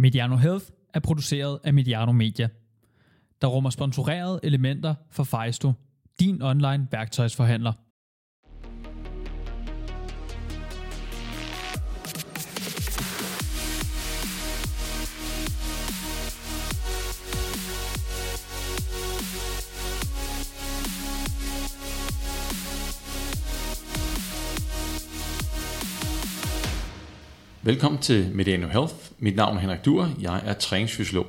Mediano Health er produceret af Mediano Media, der rummer sponsorerede elementer for Fejsto, din online værktøjsforhandler. Velkommen til Mediano Health. Mit navn er Henrik Duer. Jeg er træningsfysiolog.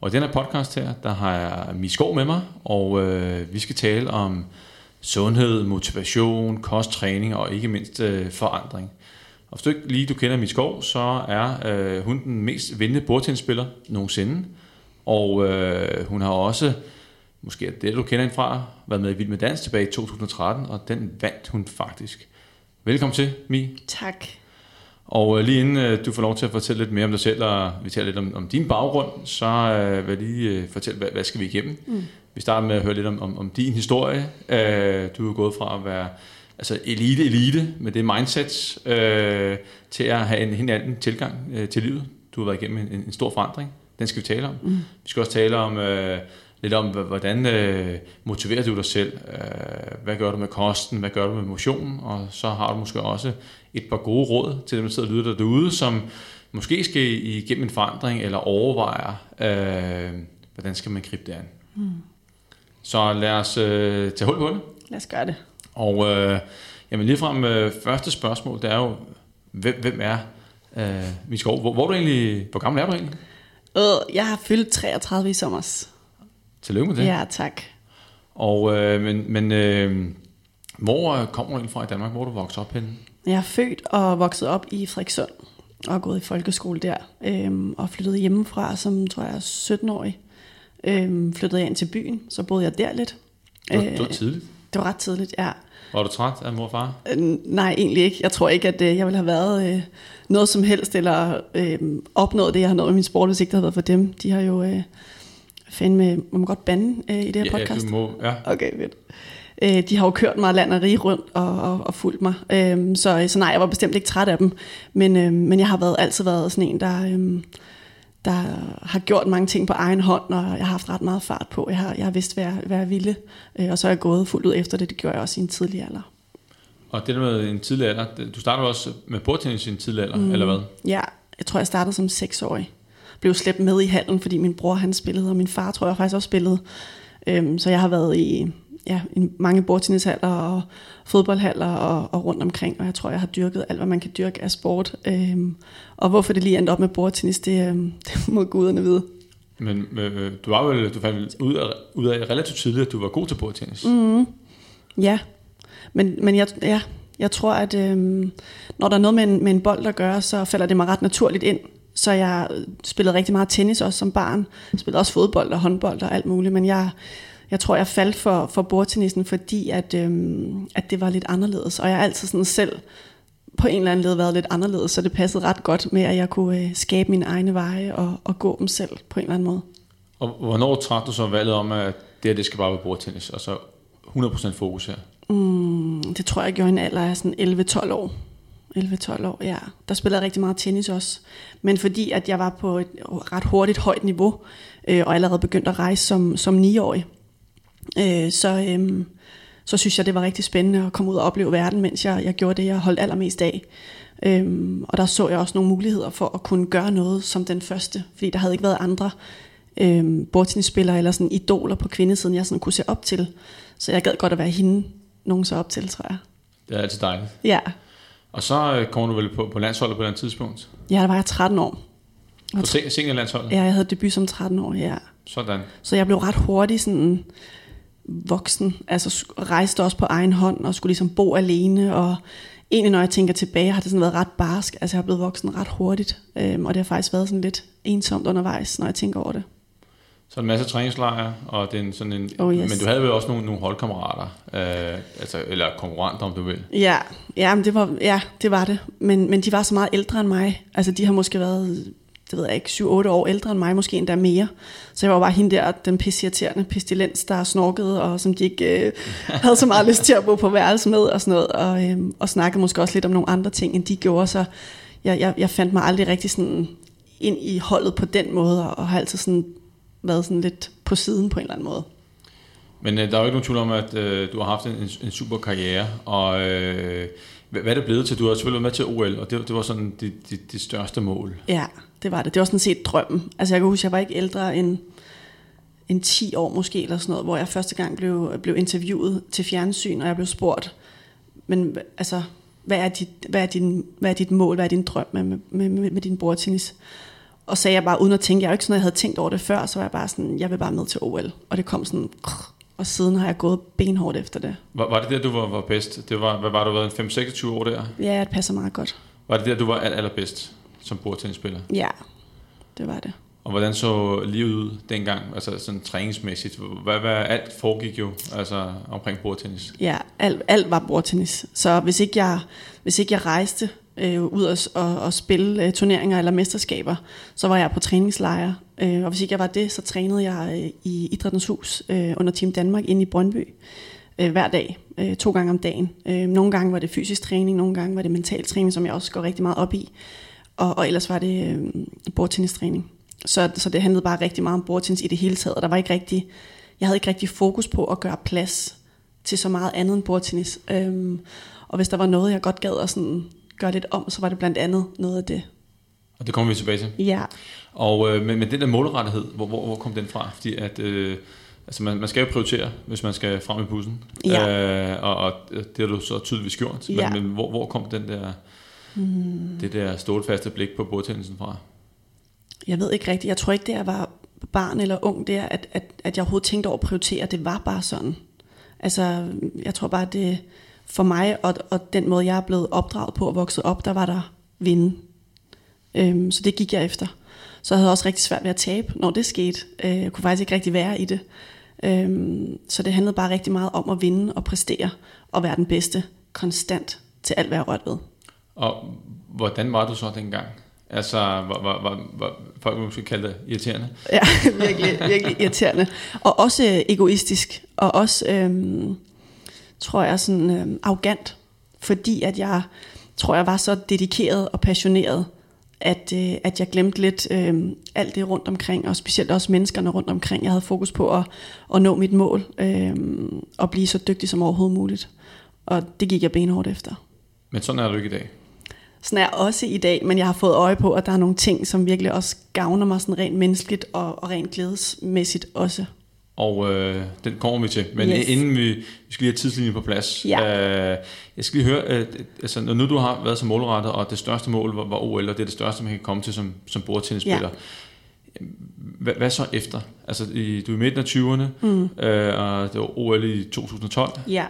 Og i denne podcast her, der har jeg Miskov med mig, og øh, vi skal tale om sundhed, motivation, kosttræning og ikke mindst øh, forandring. Og hvis du ikke lige du kender Miskov, så er øh, hun den mest vindende bordtennisspiller nogensinde. Og øh, hun har også, måske er det du kender hende fra, været med i Vild med Dans tilbage i 2013, og den vandt hun faktisk. Velkommen til, Mi. Tak. Og øh, lige inden øh, du får lov til at fortælle lidt mere om dig selv, og vi taler lidt om, om din baggrund, så øh, vil jeg lige øh, fortælle, hvad, hvad skal vi igennem? Mm. Vi starter med at høre lidt om, om, om din historie. Øh, du er gået fra at være altså elite-elite med det mindset, øh, til at have en helt anden tilgang øh, til livet. Du har været igennem en, en stor forandring. Den skal vi tale om. Mm. Vi skal også tale om... Øh, lidt om, hvordan øh, motiverer du dig selv? Øh, hvad gør du med kosten? Hvad gør du med motion? Og så har du måske også et par gode råd til dem, der sidder og lytter derude, som måske skal igennem en forandring eller overvejer, øh, hvordan skal man gribe det an. Mm. Så lad os øh, tage hul på det. Lad os gøre det. Og øh, jamen ligefrem øh, første spørgsmål, det er jo, hvem, hvem er øh, Mie Skov? Hvor, hvor, er du egentlig, hvor gammel er du egentlig? Øh, jeg har fyldt 33 i sommer. Tillykke med det. Ja, tak. Og, øh, men men øh, hvor kommer du egentlig fra i Danmark? Hvor er du vokset op henne? Jeg er født og vokset op i Frederikssund og gået i folkeskole der. Øhm, og flyttede hjemmefra som, tror jeg, 17-årig. Øhm, flyttede jeg ind til byen, så boede jeg der lidt. Det var, det var tidligt? Det var ret tidligt, ja. Var du træt af mor og far? Øh, nej, egentlig ikke. Jeg tror ikke, at øh, jeg ville have været øh, noget som helst, eller øh, opnået det, jeg har nået i min sport, hvis ikke det havde været for dem. De har jo... Øh, med, må man godt bande øh, i det her ja, podcast? Ja, du må, ja. Okay, fedt. Øh, de har jo kørt mig land og rige rundt og, og, og fulgt mig. Øh, så, så nej, jeg var bestemt ikke træt af dem. Men, øh, men jeg har været, altid været sådan en, der, øh, der har gjort mange ting på egen hånd, og jeg har haft ret meget fart på. Jeg har, jeg har vidst, hvad jeg, hvad jeg ville, øh, og så er jeg gået fuldt ud efter det. Det gjorde jeg også i en tidlig alder. Og det der med en tidlig alder, du startede også med bordtennis i en tidlig alder, mm, eller hvad? Ja, jeg tror, jeg startede som seksårig blev slæbt med i hallen, fordi min bror han spillede, og min far tror jeg faktisk også spillede. Øhm, så jeg har været i, ja, i mange bordtennishaller og fodboldhaller og, og rundt omkring, og jeg tror, jeg har dyrket alt, hvad man kan dyrke af sport. Øhm, og hvorfor det lige endte op med bordtennis, det, øhm, det må guderne vide. Men øh, du var vel, du fandt ud af, ud af relativt tidligt, at du var god til bordtennis. Mm, ja, men, men jeg, ja, jeg tror, at øhm, når der er noget med en, med en bold at gøre, så falder det mig ret naturligt ind. Så jeg spillede rigtig meget tennis også som barn. Jeg spillede også fodbold og håndbold og alt muligt. Men jeg, jeg tror, jeg faldt for, for bordtennisen, fordi at, øhm, at det var lidt anderledes. Og jeg har altid sådan selv på en eller anden led været lidt anderledes, så det passede ret godt med, at jeg kunne øh, skabe mine egne veje og, og gå dem selv på en eller anden måde. Og hvornår trak du så valget om, at det her, det skal bare være bordtennis, og så 100% fokus her? Mm, det tror jeg, jeg gjorde i en alder af sådan 11-12 år. 11-12 år, ja. Der spillede jeg rigtig meget tennis også. Men fordi at jeg var på et ret hurtigt højt niveau, øh, og allerede begyndte at rejse som, som 9-årig, øh, så, øh, så synes jeg, det var rigtig spændende at komme ud og opleve verden, mens jeg, jeg gjorde det, jeg holdt allermest af. Øh, og der så jeg også nogle muligheder for at kunne gøre noget som den første, fordi der havde ikke været andre øh, bordtennisspillere eller sådan idoler på kvindesiden, jeg sådan kunne se op til. Så jeg gad godt at være hende, nogen så op til, tror jeg. Det er altid dejligt. Ja. Og så øh, kommer du vel på, på landsholdet på et tidspunkt? Ja, der var jeg 13 år. På seniorlandsholdet? Ja, jeg havde debut som 13 år, ja. Sådan. Så jeg blev ret hurtigt sådan voksen, altså rejste også på egen hånd og skulle ligesom bo alene, og egentlig når jeg tænker tilbage, har det sådan været ret barsk, altså jeg har blevet voksen ret hurtigt, øhm, og det har faktisk været sådan lidt ensomt undervejs, når jeg tænker over det. Så en masse træningslejre, og det er sådan en, oh, yes. men du havde vel også nogle, nogle holdkammerater, øh, altså, eller konkurrenter, om du vil. Ja, ja, men det var, ja, det var det. Men, men de var så meget ældre end mig. Altså de har måske været, det ved jeg ikke, 7-8 år ældre end mig, måske endda mere. Så jeg var bare hende der, den pissirriterende pestilens, der snorkede, og som de ikke øh, havde så meget lyst til at bo på værelse med, og sådan noget. Og, øh, og snakkede måske også lidt om nogle andre ting, end de gjorde. Så jeg, jeg, jeg fandt mig aldrig rigtig sådan ind i holdet på den måde, og har altid sådan været sådan lidt på siden på en eller anden måde. Men øh, der er jo ikke nogen tvivl om, at øh, du har haft en, en super karriere, og øh, hvad, hvad er det blevet til? Du har selvfølgelig været med til OL, og det, det var sådan dit, dit, dit største mål. Ja, det var det. Det var sådan set drømmen. Altså jeg kan huske, jeg var ikke ældre end, end 10 år måske, eller sådan noget, hvor jeg første gang blev, blev interviewet til fjernsyn, og jeg blev spurgt, men altså, hvad er dit, hvad er din, hvad er dit mål, hvad er din drøm med, med, med, med din bordtennis? Og sagde jeg bare, uden at tænke, jeg er jo ikke sådan, jeg havde tænkt over det før, så var jeg bare sådan, jeg vil bare med til OL. Og det kom sådan, og siden har jeg gået benhårdt efter det. Var, var det der, du var, var bedst? Det var, hvad var du været, en 5-26 år der? Ja, det passer meget godt. Var det der, du var aller, allerbedst som bordtennisspiller? Ja, det var det. Og hvordan så livet ud dengang, altså sådan træningsmæssigt? Hvad, hvad alt foregik jo altså omkring bordtennis? Ja, alt, alt var bordtennis. Så hvis ikke jeg, hvis ikke jeg rejste øh, ud og, og, og spille øh, turneringer eller mesterskaber, så var jeg på træningslejre. Øh, og hvis ikke jeg var det, så trænede jeg øh, i Idrættens Hus øh, under Team Danmark inde i Brøndby øh, hver dag, øh, to gange om dagen. Øh, nogle gange var det fysisk træning, nogle gange var det mental træning, som jeg også går rigtig meget op i. Og, og ellers var det øh, bordtennistræning. Så, så det handlede bare rigtig meget om bordtennis i det hele taget, og der var ikke rigtig, jeg havde ikke rigtig fokus på at gøre plads til så meget andet end bordtennis. Øhm, og hvis der var noget, jeg godt gad at sådan gøre lidt om, så var det blandt andet noget af det. Og det kommer vi tilbage til. Ja. Og øh, men, men den der målrettighed, hvor, hvor, hvor kom den fra? Fordi at, øh, altså man, man skal jo prioritere, hvis man skal frem i bussen. Ja. Øh, og, og det har du så tydeligvis gjort. Ja. Men, men hvor, hvor kom den der, hmm. det der stålfaste blik på bordtennisen fra? Jeg ved ikke rigtigt. Jeg tror ikke, det jeg var barn eller ung der, at, at, at jeg overhovedet tænkte over at prioritere. Det var bare sådan. Altså, jeg tror bare, det for mig og, og den måde, jeg er blevet opdraget på og vokset op, der var der vinde. Øhm, så det gik jeg efter. Så jeg havde også rigtig svært ved at tabe, når det skete. Øh, jeg kunne faktisk ikke rigtig være i det. Øhm, så det handlede bare rigtig meget om at vinde og præstere og være den bedste konstant til alt, hvad jeg rørte ved. Og hvordan var du så dengang? Altså, var, var, var, var folk måske kalde det irriterende? Ja, virkelig, virkelig irriterende. Og også øh, egoistisk. Og også, øhm, tror jeg, sådan øhm, arrogant. Fordi at jeg, tror jeg, var så dedikeret og passioneret, at, øh, at jeg glemte lidt øh, alt det rundt omkring, og specielt også menneskerne rundt omkring. Jeg havde fokus på at, at nå mit mål, øh, og blive så dygtig som overhovedet muligt. Og det gik jeg benhårdt efter. Men sådan er du ikke i dag. Sådan er jeg også i dag, men jeg har fået øje på, at der er nogle ting, som virkelig også gavner mig sådan rent menneskeligt og, og rent glædesmæssigt også. Og øh, den kommer vi til. Men Yes. inden vi, vi skal lige have tidslinjen på plads. Ja. Øh, jeg skal lige høre, øh, altså, når nu du har været så målrettet, og det største mål var, var OL, og det er det største, man kan komme til som, som bordtennisspiller. Hvad, hvad så efter? Altså, i, du er i midten af 20'erne, mm. øh, og det var OL i 2012, Ja,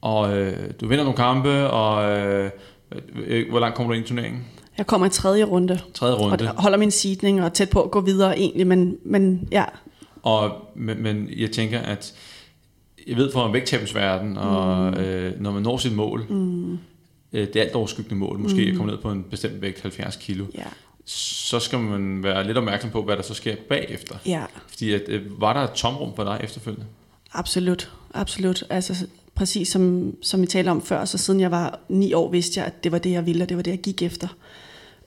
og øh, du vinder nogle kampe, og øh, hvor langt kommer du ind i turneringen? jeg kommer i tredje runde, Tredje og runde. holder min seedning og tæt på at gå videre egentlig, men, men ja, Og, men, men jeg tænker, at jeg ved fra vægttabelsverden, og Mm. øh, når man når sit mål, mm. øh, det alt overskyggende mål, måske mm. at komme ned på en bestemt vægt, 70 kilo, ja, så skal man være lidt opmærksom på, hvad der så sker bagefter. ja. Fordi at, øh, var der et tomrum for dig efterfølgende? Absolut, absolut. Altså præcis som, som vi talte om før, så siden jeg var ni år, vidste jeg, at det var det, jeg ville, og det var det, jeg gik efter.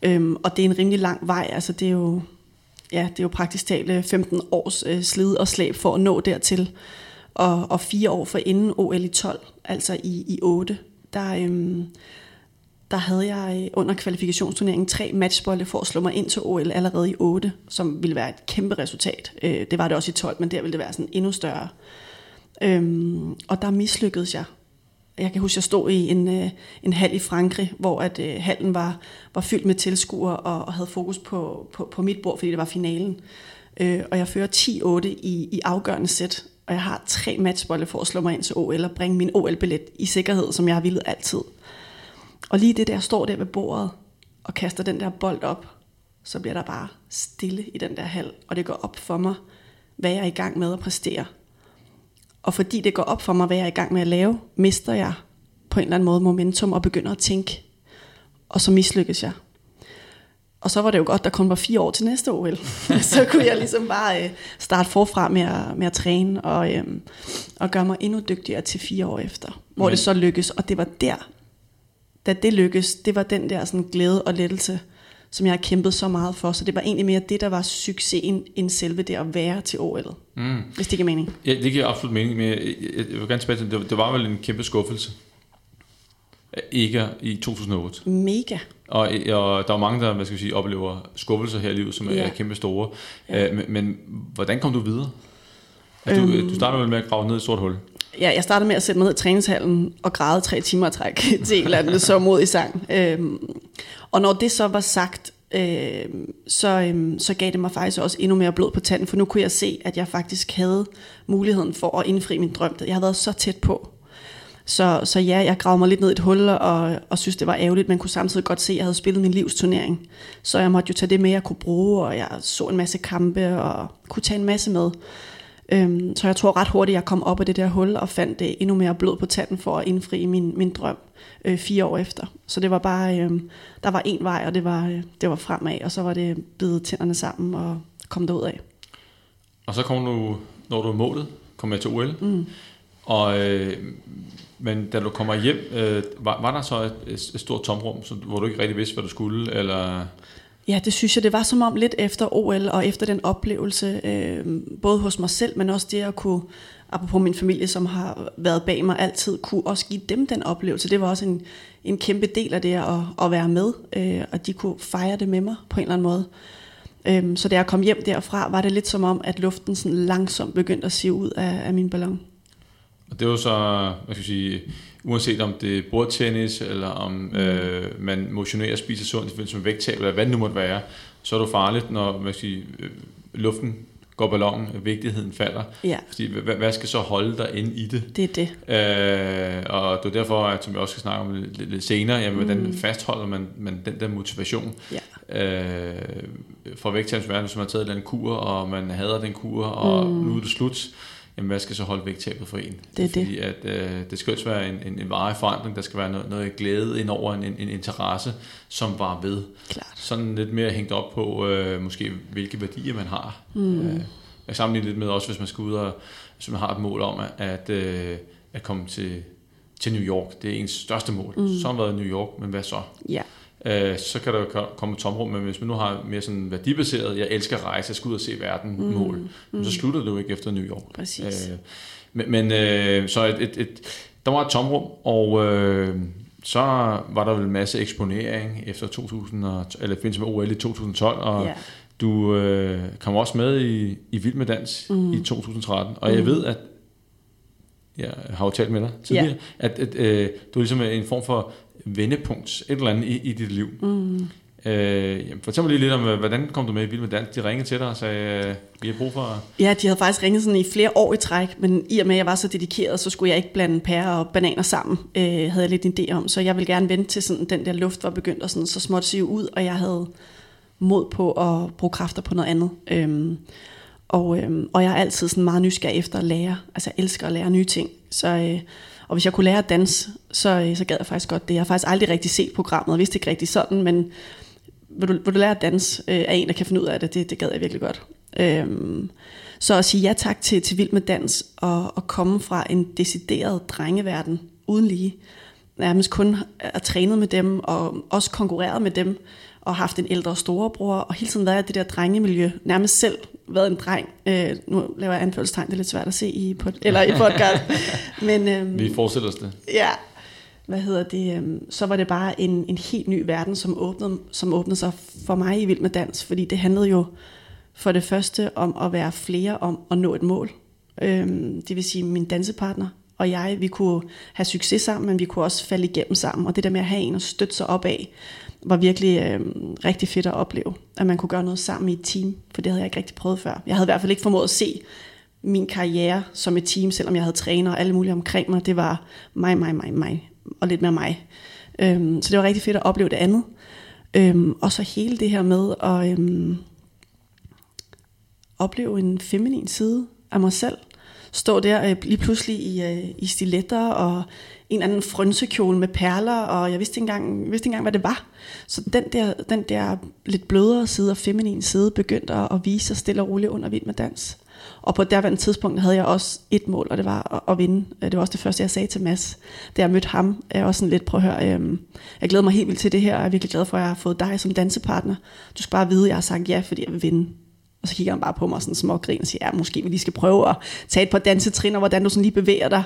Øhm, og det er en rimelig lang vej, altså det er jo, ja, det er jo praktisk talt øh, 15 års øh, slid og slæb for at nå dertil. Og, og fire år for inden OL i 12, altså i, i 8, der, øhm, der havde jeg øh, under kvalifikationsturneringen tre matchbolde for at slå mig ind til OL allerede i 8, som ville være et kæmpe resultat. Øh, det var det også i 12, men der ville det være sådan endnu større. Øhm, og der mislykkedes jeg. Jeg kan huske, jeg stod i en, øh, en hal i Frankrig, hvor at øh, hallen var, var fyldt med tilskuere og, og havde fokus på, på, på mit bord, fordi det var finalen. Øh, og jeg fører 10-8 i, i afgørende sæt, og jeg har tre matchbolde for at slå mig ind til OL og bringe min OL-billet i sikkerhed, som jeg har villet altid. Og lige det der, jeg står der ved bordet og kaster den der bold op, så bliver der bare stille i den der hal, og det går op for mig, hvad jeg er i gang med at præstere. Og fordi det går op for mig, hvad jeg er i gang med at lave, mister jeg på en eller anden måde momentum og begynder at tænke. Og så mislykkes jeg. Og så var det jo godt, der kun var fire år til næste OL. så kunne jeg ligesom bare øh, starte forfra med at, med at træne og, øh, og gøre mig endnu dygtigere til fire år efter. Hvor Men- det så lykkes. Og det var der, da det lykkes, det var den der sådan glæde og lettelse, som jeg har kæmpet så meget for. Så det var egentlig mere det, der var succesen, end selve det at være til OL. Mm. Hvis det giver mening. Ja, det giver absolut mening, men jeg, jeg, jeg vil gerne tilbage til, det, det var vel en kæmpe skuffelse. Ikke i 2008. Mega. Og, og der er mange, der hvad skal sige, oplever skuffelser her i livet, som ja. er kæmpe store. Ja. men, men hvordan kom du videre? Altså, du, øhm, du startede vel med at grave ned i et sort hul? Ja, jeg startede med at sætte mig ned i træningshallen og græde tre timer træk til en eller anden så mod i sang. Øhm, og når det så var sagt, øh, så, øh, så gav det mig faktisk også endnu mere blod på tanden, for nu kunne jeg se, at jeg faktisk havde muligheden for at indfri min drøm. Jeg havde været så tæt på. Så, så ja, jeg gravede mig lidt ned i et hul, og, og synes, det var ærgerligt, men kunne samtidig godt se, at jeg havde spillet min livsturnering. Så jeg måtte jo tage det med, jeg kunne bruge, og jeg så en masse kampe, og kunne tage en masse med. Øhm, så jeg tror ret hurtigt, jeg kom op af det der hul, og fandt det endnu mere blod på tanden for at indfri min, min drøm øh, fire år efter. Så det var bare, øh, der var en vej, og det var, øh, det var fremad, og så var det bidet tænderne sammen og kom derud af. Og så kom du, når du er målet, kom jeg til OL. Mm. Og, øh, men da du kommer hjem, øh, var, var der så et, et stort tomrum, så, hvor du ikke rigtig vidste, hvad du skulle? Eller? Ja, det synes jeg, det var som om lidt efter OL og efter den oplevelse, øh, både hos mig selv, men også det at kunne, apropos min familie, som har været bag mig altid, kunne også give dem den oplevelse. Det var også en, en kæmpe del af det at, at være med, øh, og de kunne fejre det med mig på en eller anden måde. Øh, så da jeg kom hjem derfra, var det lidt som om, at luften sådan langsomt begyndte at sive ud af, af min ballon. Og det var så, hvad skal jeg sige, uanset om det er bordtennis, eller om mm. øh, man motionerer og spiser sundt forbindelse med vægttab, eller hvad det nu måtte være, så er det farligt, når hvad skal jeg sige, øh, luften går ballon, vigtigheden falder. Ja. Fordi hvad, hvad skal så holde dig inde i det? Det er det. Øh, og det er derfor, at, som vi også skal snakke om lidt, lidt senere, jamen, mm. hvordan fastholder man, man den der motivation? Ja. Øh, for vægttabsverden, hvis man har taget den kur, og man hader den kur, og mm. nu er det slut, jamen hvad skal så holde vægttabet for en? Det er Fordi det. at, øh, det skal jo være en, en, en varig forandring, der skal være noget, noget glæde ind over en, en, en interesse, som var ved. Klart. Sådan lidt mere hængt op på, øh, måske hvilke værdier man har. Mm. Øh, jeg sammenligner lidt med også, hvis man skal ud og, hvis man har et mål om, at, at, øh, at komme til, til New York. Det er ens største mål. Mm. Så har været New York, men hvad så? Ja øh, så kan der komme et tomrum, men hvis man nu har mere sådan værdibaseret, jeg elsker at rejse, jeg skal ud og se verden mm. mål, mm. så slutter det jo ikke efter New York. Præcis. Øh, men men øh, så et, et, et, der var et tomrum, og øh, så var der vel en masse eksponering efter 2000, eller findes med OL i 2012, og yeah. du øh, kom også med i, i Vild med Dans mm. i 2013, og mm. jeg ved, at jeg har jo talt med dig tidligere, yeah. at, at øh, du er ligesom en form for vendepunkt, et eller andet i, i dit liv. Mm. Øh, jamen, fortæl mig lige lidt om, hvordan kom du med i Vild med Dans? De ringede til dig og sagde, øh, vi har brug for... Ja, de havde faktisk ringet sådan i flere år i træk, men i og med, at jeg var så dedikeret, så skulle jeg ikke blande pærer og bananer sammen, øh, havde jeg lidt en idé om. Så jeg ville gerne vente til sådan, den der luft var begyndt at sådan, så småt se ud, og jeg havde mod på at bruge kræfter på noget andet. Øhm, og, øhm, og jeg er altid sådan meget nysgerrig efter at lære. Altså jeg elsker at lære nye ting. Så... Øh, og hvis jeg kunne lære at danse, så, øh, så gad jeg faktisk godt det. Jeg har faktisk aldrig rigtig set programmet, og vidste ikke rigtig sådan, men vil du, vil du lære at danse øh, af en, der kan finde ud af det, det, det gad jeg virkelig godt. Øhm, så at sige ja tak til, til Vild med Dans, og, og komme fra en decideret drengeverden, uden lige, nærmest kun at trænet med dem, og også konkurreret med dem, og haft en ældre storebror, og hele tiden været i det der drengemiljø, nærmest selv været en dreng. Øh, nu laver jeg anførselstegn, det er lidt svært at se i, pod, eller i podcast. Men, øhm, Vi forestiller os det. Ja, hvad hedder det, øhm, så var det bare en, en helt ny verden, som åbnede, som åbnede sig for mig i Vild med Dans, fordi det handlede jo for det første om at være flere om at nå et mål. Øhm, det vil sige min dansepartner og jeg, vi kunne have succes sammen, men vi kunne også falde igennem sammen. Og det der med at have en at støtte sig op af, var virkelig øh, rigtig fedt at opleve, at man kunne gøre noget sammen i et team, for det havde jeg ikke rigtig prøvet før. Jeg havde i hvert fald ikke formået at se min karriere som et team, selvom jeg havde træner og alle mulige omkring mig. Det var mig, mig, mig, mig, og lidt mere mig. Øhm, så det var rigtig fedt at opleve det andet. Øhm, og så hele det her med at øhm, opleve en feminin side af mig selv. Stå der øh, lige pludselig i, øh, i stiletter og en anden frønsekjole med perler, og jeg vidste ikke engang, vidste ikke engang hvad det var. Så den der, den der lidt blødere side og feminin side begyndte at vise sig stille og roligt under Vild med Dans. Og på derværende tidspunkt havde jeg også et mål, og det var at, at vinde. Øh, det var også det første, jeg sagde til Mads. Da jeg mødte ham, jeg også sådan lidt, prøv at høre, øhm, jeg glæder mig helt vildt til det her, og jeg er virkelig glad for, at jeg har fået dig som dansepartner. Du skal bare vide, at jeg har sagt ja, fordi jeg vil vinde. Og så kigger han bare på mig sådan små grin og siger, ja, måske vi lige skal prøve at tage et par dansetrin, og hvordan du sådan lige bevæger dig.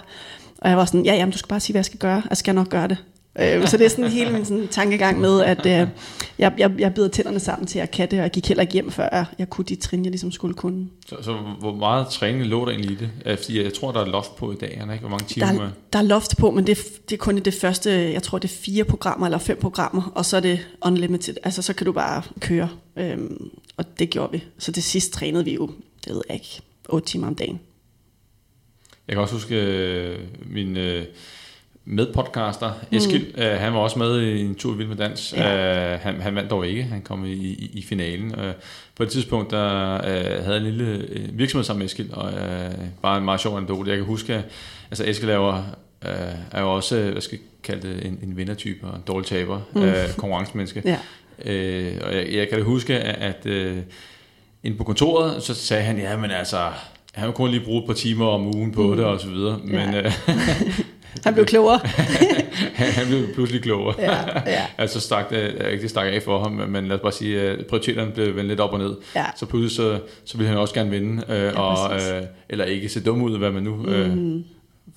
Og jeg var sådan, ja, jamen, du skal bare sige, hvad jeg skal gøre. Jeg skal nok gøre det. Øh, så det er sådan hele min sådan, tankegang med, at øh, jeg, jeg, jeg bider tænderne sammen til at kan det, og jeg gik heller ikke hjem, før jeg, jeg kunne de trin, jeg ligesom skulle kunne. Så, så hvor meget træning lå der egentlig i det? Fordi jeg tror, der er loft på i dag, ikke? Hvor mange timer? Der, der er loft på, men det, det er kun i det første, jeg tror det er fire programmer eller fem programmer, og så er det unlimited. Altså så kan du bare køre, øhm, og det gjorde vi. Så det sidste trænede vi jo, det ved jeg ikke, otte timer om dagen. Jeg kan også huske øh, min... Øh, medpodcaster, Eskil, mm. øh, han var også med i en tur i Vild med Dans. Ja. Øh, han, han vandt dog ikke, han kom i, i, i finalen. Øh, på et tidspunkt, der øh, havde jeg en lille øh, virksomhed sammen med Eskil, og øh, bare en meget sjov anekdote. Jeg kan huske, altså Eskil er jo, øh, er jo også, hvad skal jeg kalde det, en, en vindertype og en dårlig taber, mm. øh, konkurrencemenneske. Ja. Øh, og jeg, jeg kan da huske, at, at øh, inde på kontoret, så sagde han, ja, men altså, han vil kun lige bruge et par timer om ugen på mm. det, og så videre. Men, ja. øh, Han blev klogere. han blev pludselig klogere. Ja, ja. altså stak det, ikke stak af for ham, men lad os bare sige, at prioriteterne blev vendt lidt op og ned. Ja. Så pludselig så, så ville han også gerne vinde, øh, ja, og, øh, eller ikke se dum ud, hvad man nu... Øh, mm.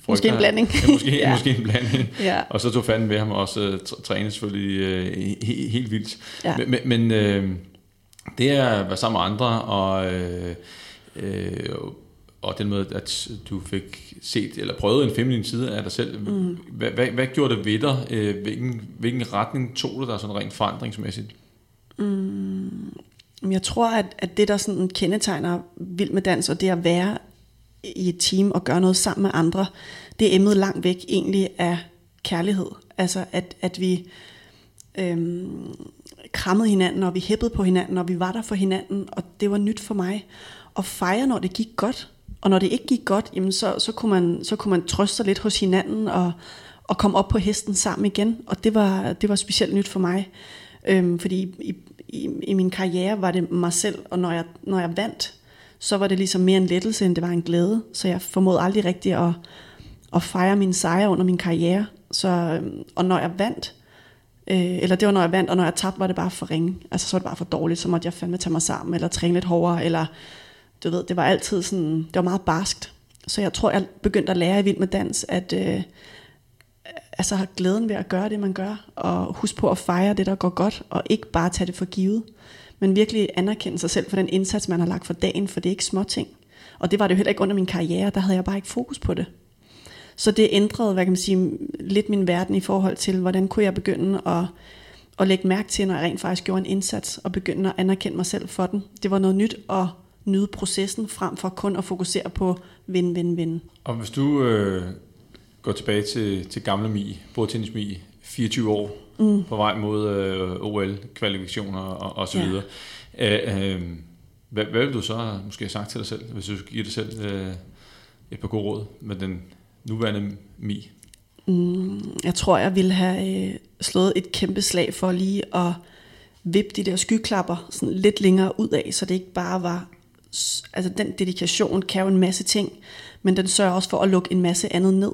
Måske en blanding. Ja, måske, ja. måske en blanding. Ja. Og så tog fanden ved ham også uh, træne selvfølgelig uh, he, helt vildt. Ja. Men, men uh, det er at være sammen med andre, og uh, uh, og den måde, at du fik set eller prøvet en feminin side af dig selv. Mm. Hvad, hvad, hvad gjorde det ved dig? Øh, hvilken, hvilken retning tog det dig sådan rent forandringsmæssigt? Mm. Jeg tror, at, at det, der sådan kendetegner vild med dans, og det at være i et team og gøre noget sammen med andre, det er emnet langt væk egentlig af kærlighed. Altså, at, at vi øhm, krammede hinanden, og vi hæppede på hinanden, og vi var der for hinanden, og det var nyt for mig. at fejre, når det gik godt. Og når det ikke gik godt, jamen så, så, kunne man, så kunne man trøste sig lidt hos hinanden og, og komme op på hesten sammen igen. Og det var, det var specielt nyt for mig. Øhm, fordi i, i, i min karriere var det mig selv, og når jeg, når jeg vandt, så var det ligesom mere en lettelse, end det var en glæde. Så jeg formåede aldrig rigtigt at, at fejre min sejre under min karriere. Så, øhm, og når jeg vandt, øh, eller det var når jeg vandt, og når jeg tabte, var det bare for ringe. Altså så var det bare for dårligt, så måtte jeg fandme tage mig sammen, eller træne lidt hårdere, eller du ved, det var altid sådan, det var meget barskt. Så jeg tror, jeg begyndte at lære i Vild med Dans, at øh, altså have glæden ved at gøre det, man gør, og huske på at fejre det, der går godt, og ikke bare tage det for givet, men virkelig anerkende sig selv for den indsats, man har lagt for dagen, for det er ikke små ting. Og det var det jo heller ikke under min karriere, der havde jeg bare ikke fokus på det. Så det ændrede, hvad kan man sige, lidt min verden i forhold til, hvordan kunne jeg begynde at, at lægge mærke til, når jeg rent faktisk gjorde en indsats, og begynde at anerkende mig selv for den. Det var noget nyt, og nyde processen, frem for kun at fokusere på vinde, vinde, vinde. Og hvis du øh, går tilbage til, til gamle Mi, bordtennis Mi, 24 år, mm. på vej mod øh, OL-kvalifikationer og, og så ja. videre, øh, øh, hvad, hvad vil du så måske have sagt til dig selv, hvis du giver dig selv øh, et par gode råd med den nuværende Mi? Mm, jeg tror, jeg ville have øh, slået et kæmpe slag for lige at vippe de der skyklapper sådan lidt længere ud af, så det ikke bare var altså den dedikation kan jo en masse ting, men den sørger også for at lukke en masse andet ned.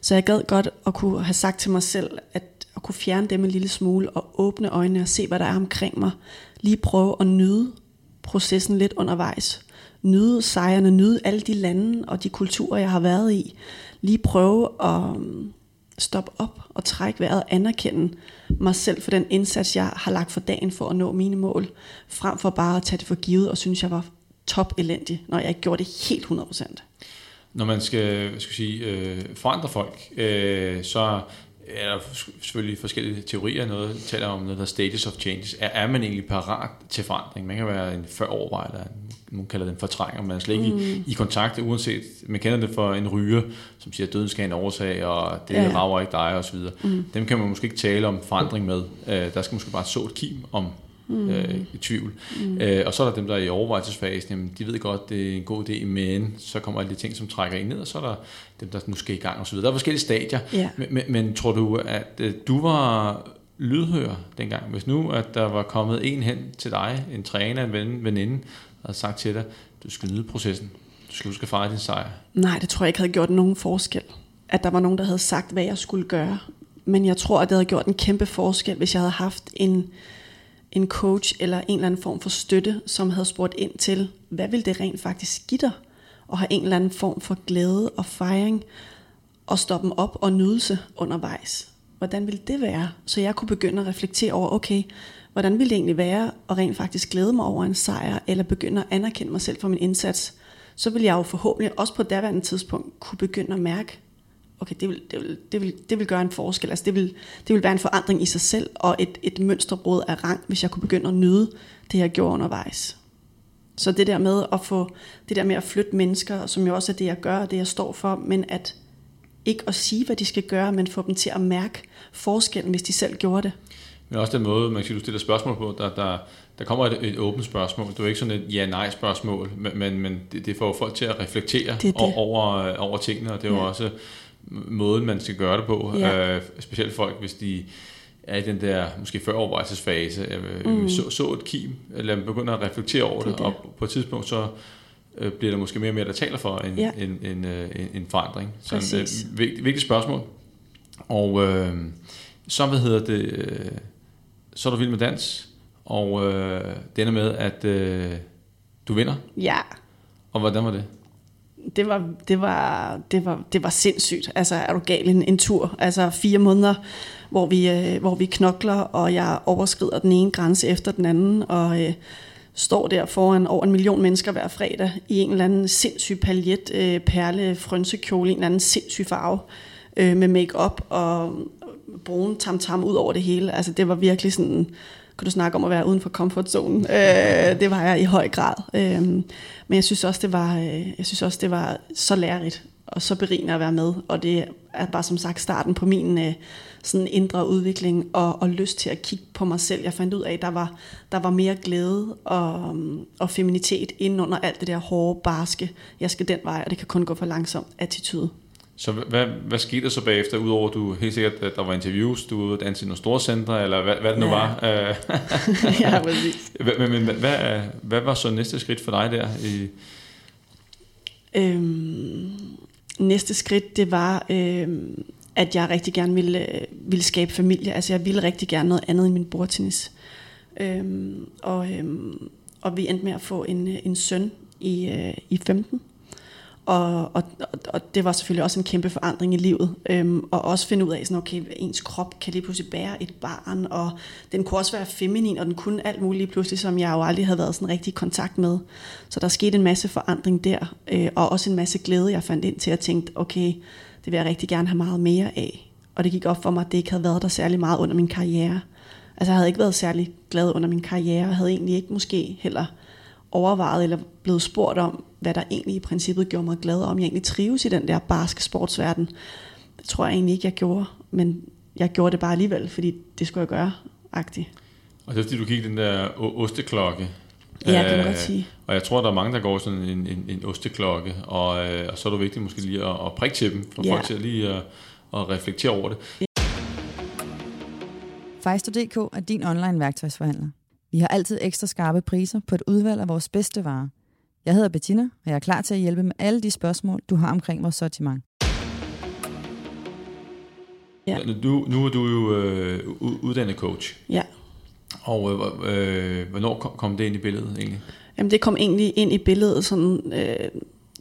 Så jeg gad godt at kunne have sagt til mig selv, at at kunne fjerne dem en lille smule og åbne øjnene og se, hvad der er omkring mig. Lige prøve at nyde processen lidt undervejs. Nyde sejrene, nyde alle de lande og de kulturer, jeg har været i. Lige prøve at mm, stoppe op og trække vejret, anerkende mig selv for den indsats, jeg har lagt for dagen for at nå mine mål, frem for bare at tage det for givet og synes, jeg var top elendig, når jeg ikke gjorde det helt 100%. Når man skal, skal sige, øh, forandre folk, øh, så er der selvfølgelig forskellige teorier. Noget taler om noget, der status of changes. Er, er man egentlig parat til forandring? Man kan være en før over, eller nogen kalder det en fortrænger. Man er slet ikke mm. i, i kontakt, uanset, man kender det for en ryger, som siger, at døden skal have en årsag, og det ja. rager ikke dig, og så videre. Mm. Dem kan man måske ikke tale om forandring med. Øh, der skal måske bare så et kim om mm. øh, i tvivl. Mm. Øh, og så er der dem, der er i overvejelsesfasen, jamen, de ved godt, det er en god idé, men så kommer alle de ting, som trækker ind ned, og så er der dem, der nu skal i gang osv. Der er forskellige stadier, yeah. men, men, men tror du, at øh, du var lydhør dengang? Hvis nu, at der var kommet en hen til dig, en træner, en ven, veninde, og havde sagt til dig, du skal nyde processen. du skal huske at fejre din sejr? Nej, det tror jeg ikke havde gjort nogen forskel. At der var nogen, der havde sagt, hvad jeg skulle gøre. Men jeg tror, at det havde gjort en kæmpe forskel, hvis jeg havde haft en, en coach eller en eller anden form for støtte, som havde spurgt ind til, hvad vil det rent faktisk give dig? Og have en eller anden form for glæde og fejring, og stoppe dem op og nydelse undervejs. Hvordan ville det være? Så jeg kunne begynde at reflektere over, okay, hvordan ville det egentlig være at rent faktisk glæde mig over en sejr, eller begynde at anerkende mig selv for min indsats? Så vil jeg jo forhåbentlig også på daværende tidspunkt kunne begynde at mærke, okay, det vil, det vil, det vil, det vil gøre en forskel. Altså det vil, det vil være en forandring i sig selv, og et, et mønsterbrud af rang, hvis jeg kunne begynde at nyde det, jeg gjorde undervejs. Så det der med at få, det der med at flytte mennesker, som jo også er det, jeg gør, og det, jeg står for, men at ikke at sige, hvad de skal gøre, men få dem til at mærke forskellen, hvis de selv gjorde det. Men også den måde, man kan sige, du stiller spørgsmål på, der, der, der kommer et, et åbent spørgsmål. Det er ikke sådan et ja-nej spørgsmål, men, men, men det, det får folk til at reflektere det det. Over, over tingene, og det er jo ja. også måden, man skal gøre det på. Ja. Øh, specielt folk, hvis de er i den der måske førovervejelsesfase, øh, mm. så, så et kim, eller begynder at reflektere over det, det, det. og på et tidspunkt så øh, bliver der måske mere og mere, der taler for en, ja. en, en, øh, en, en forandring. Så det er et vigtigt, vigtigt spørgsmål. Og øh, så, hvad hedder det, øh, så er du vild med dans, og øh, det ender med, at øh, du vinder. Ja. Og hvordan var det? Det var, det var, det var, det var sindssygt. Altså, er du gal en, en tur? Altså, fire måneder, hvor vi, øh, hvor vi knokler, og jeg overskrider den ene grænse efter den anden, og øh, står der foran over en million mennesker hver fredag i en eller anden sindssyg paljet, øh, perle, frønsekjole, en eller anden sindssyg farve, øh, med makeup og brun tam-tam ud over det hele. Altså, det var virkelig sådan kunne du snakke om at være uden for comfort zone. Øh, det var jeg i høj grad. Øh, men jeg synes også, det var, øh, jeg synes også, det var så lærerigt og så berigende at være med. Og det er bare som sagt starten på min øh, sådan indre udvikling og, og lyst til at kigge på mig selv. Jeg fandt ud af, at der var, der var mere glæde og, og feminitet inden under alt det der hårde, barske, jeg skal den vej, og det kan kun gå for langsomt attitude. Så hvad, hvad skete der så bagefter, udover du helt sikkert, at der var interviews, du var ude at i nogle store centre, eller hvad, hvad det nu ja. var? ja, præcis. men, men hvad, hvad var så næste skridt for dig der? I øhm, næste skridt, det var, øhm, at jeg rigtig gerne ville, ville skabe familie. Altså jeg ville rigtig gerne noget andet end min bordtennis. Øhm, og, øhm, og vi endte med at få en, en søn i, øh, i 15. Og, og, og det var selvfølgelig også en kæmpe forandring i livet. Øhm, og også finde ud af, sådan, okay, ens krop kan lige pludselig bære et barn, og den kunne også være feminin, og den kunne alt muligt pludselig, som jeg jo aldrig havde været sådan rigtig i kontakt med. Så der skete en masse forandring der, øh, og også en masse glæde, jeg fandt ind til, at tænke, okay, det vil jeg rigtig gerne have meget mere af. Og det gik op for mig, at det ikke havde været der særlig meget under min karriere. Altså jeg havde ikke været særlig glad under min karriere, og havde egentlig ikke måske heller overvejet eller blevet spurgt om, hvad der egentlig i princippet gjorde mig glad, og om jeg egentlig trives i den der barske sportsverden. Det tror jeg egentlig ikke, jeg gjorde, men jeg gjorde det bare alligevel, fordi det skulle jeg gøre, agtigt. Og det er fordi, du gik den der osteklokke. Ja, det kan man godt sige. Og jeg tror, der er mange, der går sådan en, en, en osteklokke, og, øh, og så er det vigtigt måske lige at, at prikke til dem, for ja. folk til at lige at, at reflektere over det. Ja. Fejsto.dk er din online værktøjsforhandler. Vi har altid ekstra skarpe priser på et udvalg af vores bedste varer. Jeg hedder Bettina, og jeg er klar til at hjælpe med alle de spørgsmål, du har omkring vores sortiment. Ja. Nu, nu er du jo øh, uddannet coach. Ja. Og øh, øh, hvornår kom, kom det ind i billedet egentlig? Jamen det kom egentlig ind i billedet, sådan, øh,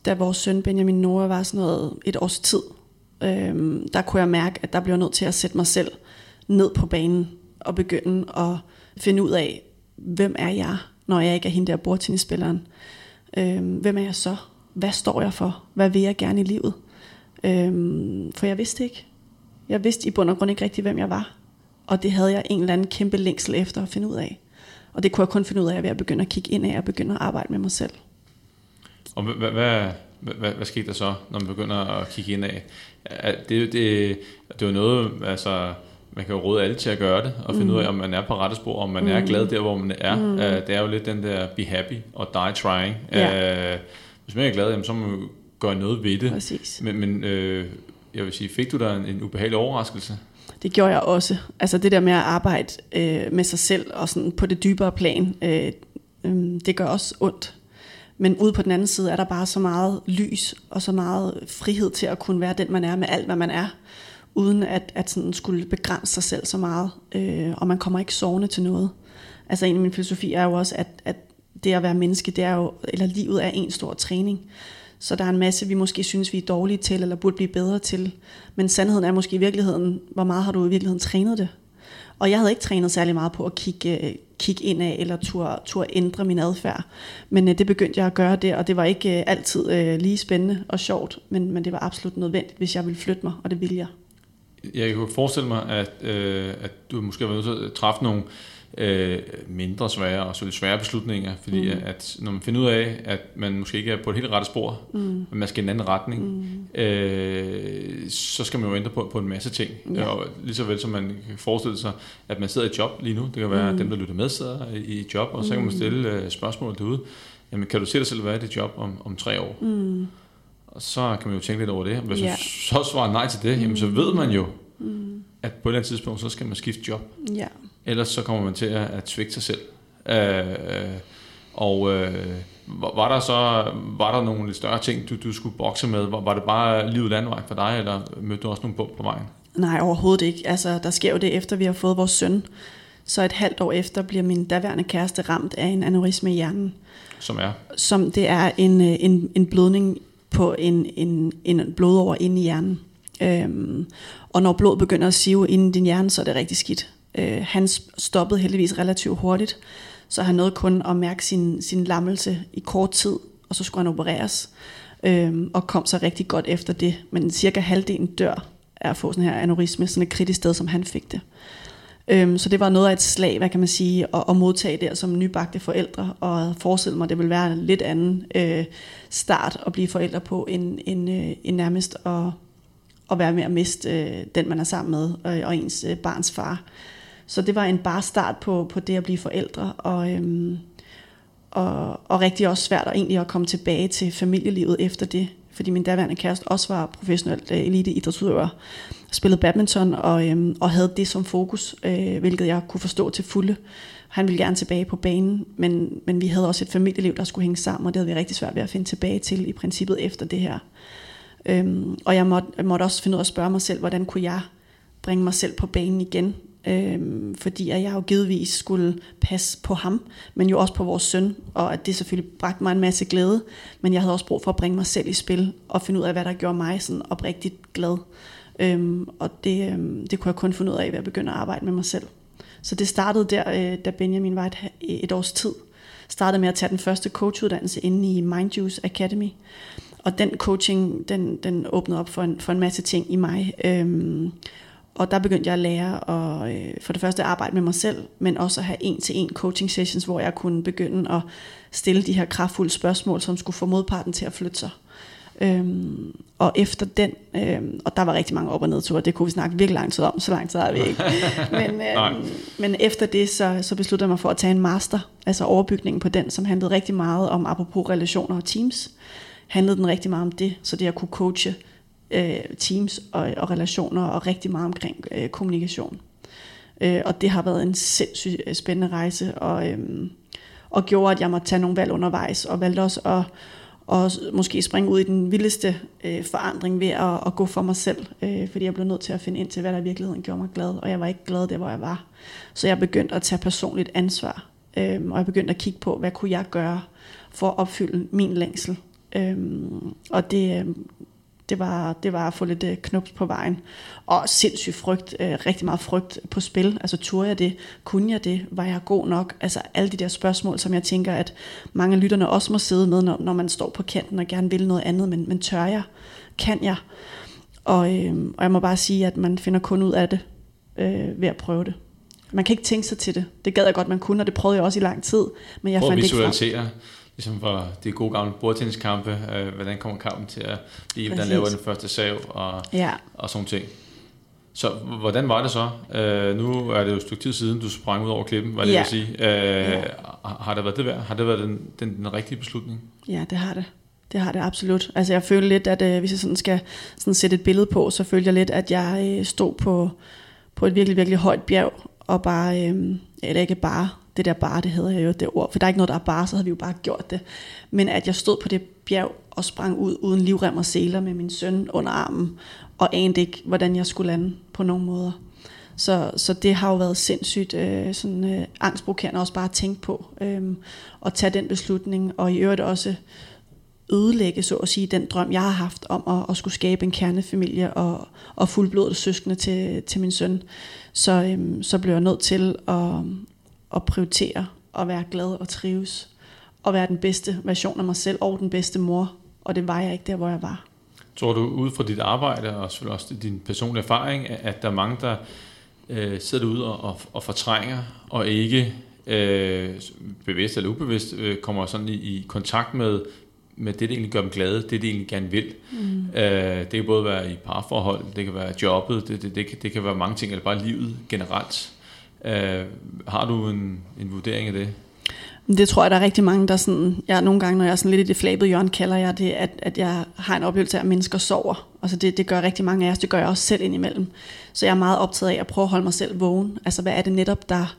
da vores søn Benjamin Nora var sådan noget et års tid. Øh, der kunne jeg mærke, at der blev nødt til at sætte mig selv ned på banen og begynde at finde ud af, hvem er jeg, når jeg ikke er hende der bordtennisspilleren? Øhm, hvem er jeg så? Hvad står jeg for? Hvad vil jeg gerne i livet? Øhm, for jeg vidste ikke. Jeg vidste i bund og grund ikke rigtigt, hvem jeg var. Og det havde jeg en eller anden kæmpe længsel efter at finde ud af. Og det kunne jeg kun finde ud af ved at begynde at kigge ind af og begynde at arbejde med mig selv. Og hvad, hvad, hvad, hvad skete der så, når man begynder at kigge ind af? Det, det, det var noget, altså man kan jo råde alle til at gøre det, og finde mm. ud af, om man er på rette spor, om man mm. er glad der, hvor man er. Mm. Uh, det er jo lidt den der be happy og die trying. Ja. Uh, hvis man er glad, jamen, så må man gøre noget ved det. Præcis. Men, men uh, jeg vil sige, fik du der en, en ubehagelig overraskelse? Det gjorde jeg også. Altså det der med at arbejde øh, med sig selv og sådan på det dybere plan, øh, øh, det gør også ondt. Men ude på den anden side er der bare så meget lys og så meget frihed til at kunne være den, man er med alt, hvad man er, uden at, at sådan skulle begrænse sig selv så meget. Øh, og man kommer ikke sovende til noget. Altså en af mine filosofier er jo også, at, at det at være menneske, det er jo, eller livet er en stor træning. Så der er en masse, vi måske synes, vi er dårlige til, eller burde blive bedre til. Men sandheden er måske i virkeligheden, hvor meget har du i virkeligheden trænet det? Og jeg havde ikke trænet særlig meget på at kigge, øh, kigge indad, eller tur, tur ændre min adfærd. Men øh, det begyndte jeg at gøre der, og det var ikke øh, altid øh, lige spændende og sjovt, men, men det var absolut nødvendigt, hvis jeg ville flytte mig, og det ville jeg. Jeg kan forestille mig, at, øh, at du måske har været nødt til at træffe nogle øh, mindre svære og så lidt svære beslutninger, fordi mm. at når man finder ud af, at man måske ikke er på et helt rette spor, mm. men man skal i en anden retning, mm. øh, så skal man jo ændre på, på en masse ting. Ja. Og lige så vel som man kan forestille sig, at man sidder i job lige nu, det kan være, mm. at dem, der lytter med, sidder i job, og så kan man mm. stille øh, spørgsmål derude. Jamen, kan du se dig selv være i det job om, om tre år? Mm. Og så kan man jo tænke lidt over det. Hvis ja. så svarer nej til det, jamen, så ved man jo, mm. at på et eller andet tidspunkt, så skal man skifte job. Ja. Ellers så kommer man til at, at svigte sig selv. Øh, og øh, var der så var der nogle lidt større ting, du, du skulle bokse med? Var, var det bare livet landvej for dig, eller mødte du også nogle bump på vejen? Nej, overhovedet ikke. Altså, der sker jo det, efter vi har fået vores søn. Så et halvt år efter bliver min daværende kæreste ramt af en aneurisme i hjernen. Som er? Som det er en, øh, en, en blødning på en, en, en blodover inde i hjernen. Øhm, og når blod begynder at sive ind i din hjerne, så er det rigtig skidt. Øh, han stoppede heldigvis relativt hurtigt, så han nåede kun at mærke sin, sin lammelse i kort tid, og så skulle han opereres, øhm, og kom så rigtig godt efter det. Men cirka halvdelen dør af at få sådan her aneurisme, sådan et kritisk sted, som han fik det. Øhm, så det var noget af et slag, hvad kan man sige, at, at modtage der som nybagte forældre, og forestille mig, at det vil være en lidt anden øh, start at blive forældre på, end, end, øh, end nærmest at, at være med at miste øh, den, man er sammen med, og, og ens øh, barns far. Så det var en bare start på, på det at blive forældre, og, øhm, og, og rigtig også svært at egentlig at komme tilbage til familielivet efter det, fordi min daværende kæreste også var professionelt øh, elite idrætsudøver, spillede badminton og, øhm, og havde det som fokus, øh, hvilket jeg kunne forstå til fulde. Han ville gerne tilbage på banen, men, men vi havde også et familieliv, der skulle hænge sammen, og det havde vi rigtig svært ved at finde tilbage til i princippet efter det her. Øhm, og jeg måtte, jeg måtte også finde ud af at spørge mig selv, hvordan kunne jeg bringe mig selv på banen igen, Øhm, fordi at jeg jo givetvis skulle passe på ham, men jo også på vores søn, og at det selvfølgelig bragte mig en masse glæde, men jeg havde også brug for at bringe mig selv i spil, og finde ud af, hvad der gjorde mig sådan oprigtigt glad. Øhm, og det, øhm, det kunne jeg kun finde ud af ved at begynde at arbejde med mig selv. Så det startede der, øh, da Benjamin var et, et års tid. Startede med at tage den første coachuddannelse inde i Mindjuice Academy. Og den coaching, den, den åbnede op for en, for en masse ting i mig. Øhm, og der begyndte jeg at lære at øh, for det første arbejde med mig selv, men også at have en-til-en coaching sessions, hvor jeg kunne begynde at stille de her kraftfulde spørgsmål, som skulle få modparten til at flytte sig. Øhm, og efter den, øhm, og der var rigtig mange op- og nedture, det kunne vi snakke virkelig lang tid om, så lang tid har vi ikke. men, øhm, men efter det, så, så besluttede jeg mig for at tage en master, altså overbygningen på den, som handlede rigtig meget om, apropos relationer og teams, handlede den rigtig meget om det, så det at kunne coache øh, teams og, og relationer og rigtig meget omkring øh, kommunikation. Øh, og det har været en sindssygt øh, spændende rejse, og, øh, og gjorde, at jeg måtte tage nogle valg undervejs, og valgte også at og måske springe ud i den vildeste øh, forandring ved at, at gå for mig selv, øh, fordi jeg blev nødt til at finde ind til, hvad der i virkeligheden gjorde mig glad, og jeg var ikke glad der, hvor jeg var. Så jeg begyndte at tage personligt ansvar, øh, og jeg begyndte at kigge på, hvad kunne jeg gøre for at opfylde min længsel. Øh, og det, øhm, det var, det var at få lidt øh, knups på vejen. Og sindssygt frygt, øh, rigtig meget frygt på spil. Altså turde jeg det? Kunne jeg det? Var jeg god nok? Altså alle de der spørgsmål, som jeg tænker, at mange af lytterne også må sidde med, når, når man står på kanten og gerne vil noget andet. Men, men tør jeg? Kan jeg? Og, øh, og jeg må bare sige, at man finder kun ud af det øh, ved at prøve det. Man kan ikke tænke sig til det. Det gad jeg godt, man kunne, og det prøvede jeg også i lang tid. Men jeg Prøv fandt at visualisere, ligesom for de gode gamle bordtenniskampe, øh, hvordan kommer kampen til at blive, hvordan laver den første sav og, ja. og sådan ting. Så hvordan var det så? Øh, nu er det jo et stykke tid siden, du sprang ud over klippen, hvad det ja. vil sige. Øh, ja. Har det været det værd? Har det været den, den, den rigtige beslutning? Ja, det har det. Det har det absolut. Altså jeg føler lidt, at øh, hvis jeg sådan skal sådan sætte et billede på, så føler jeg lidt, at jeg øh, stod på, på et virkelig, virkelig højt bjerg, og bare, øh, eller ikke bare, det der bare, det hedder jeg jo det ord, for der er ikke noget, der er bare, så havde vi jo bare gjort det. Men at jeg stod på det bjerg og sprang ud uden livrem og seler med min søn under armen, og anede ikke, hvordan jeg skulle lande på nogen måder. Så, så det har jo været sindssygt øh, sådan, øh, angstprovokerende også bare at tænke på, øh, og tage den beslutning, og i øvrigt også ødelægge, så at sige, den drøm, jeg har haft om at, at skulle skabe en kernefamilie og, og fuldblodet søskende til, til min søn. Så, øhm, så blev jeg nødt til at, at prioritere og være glad og trives og være den bedste version af mig selv og den bedste mor. Og det var jeg ikke der, hvor jeg var. Tror du ud fra dit arbejde og selvfølgelig også din personlige erfaring, at der er mange, der øh, sidder derude og, og, og fortrænger og ikke øh, bevidst eller ubevidst øh, kommer sådan i, i kontakt med med det, der egentlig gør dem glade, det, de egentlig gerne vil. Mm. Øh, det kan både være i parforhold, det kan være jobbet, det, det, det, kan, det kan være mange ting, eller bare livet generelt. Øh, har du en, en vurdering af det? Det tror jeg, der er rigtig mange, der sådan, jeg nogle gange, når jeg er sådan lidt i det flabede hjørne, kalder jeg det, at, at jeg har en oplevelse af, at mennesker sover. Altså det, det gør rigtig mange af os, det gør jeg også selv indimellem. Så jeg er meget optaget af at prøve at holde mig selv vågen. Altså hvad er det netop, der,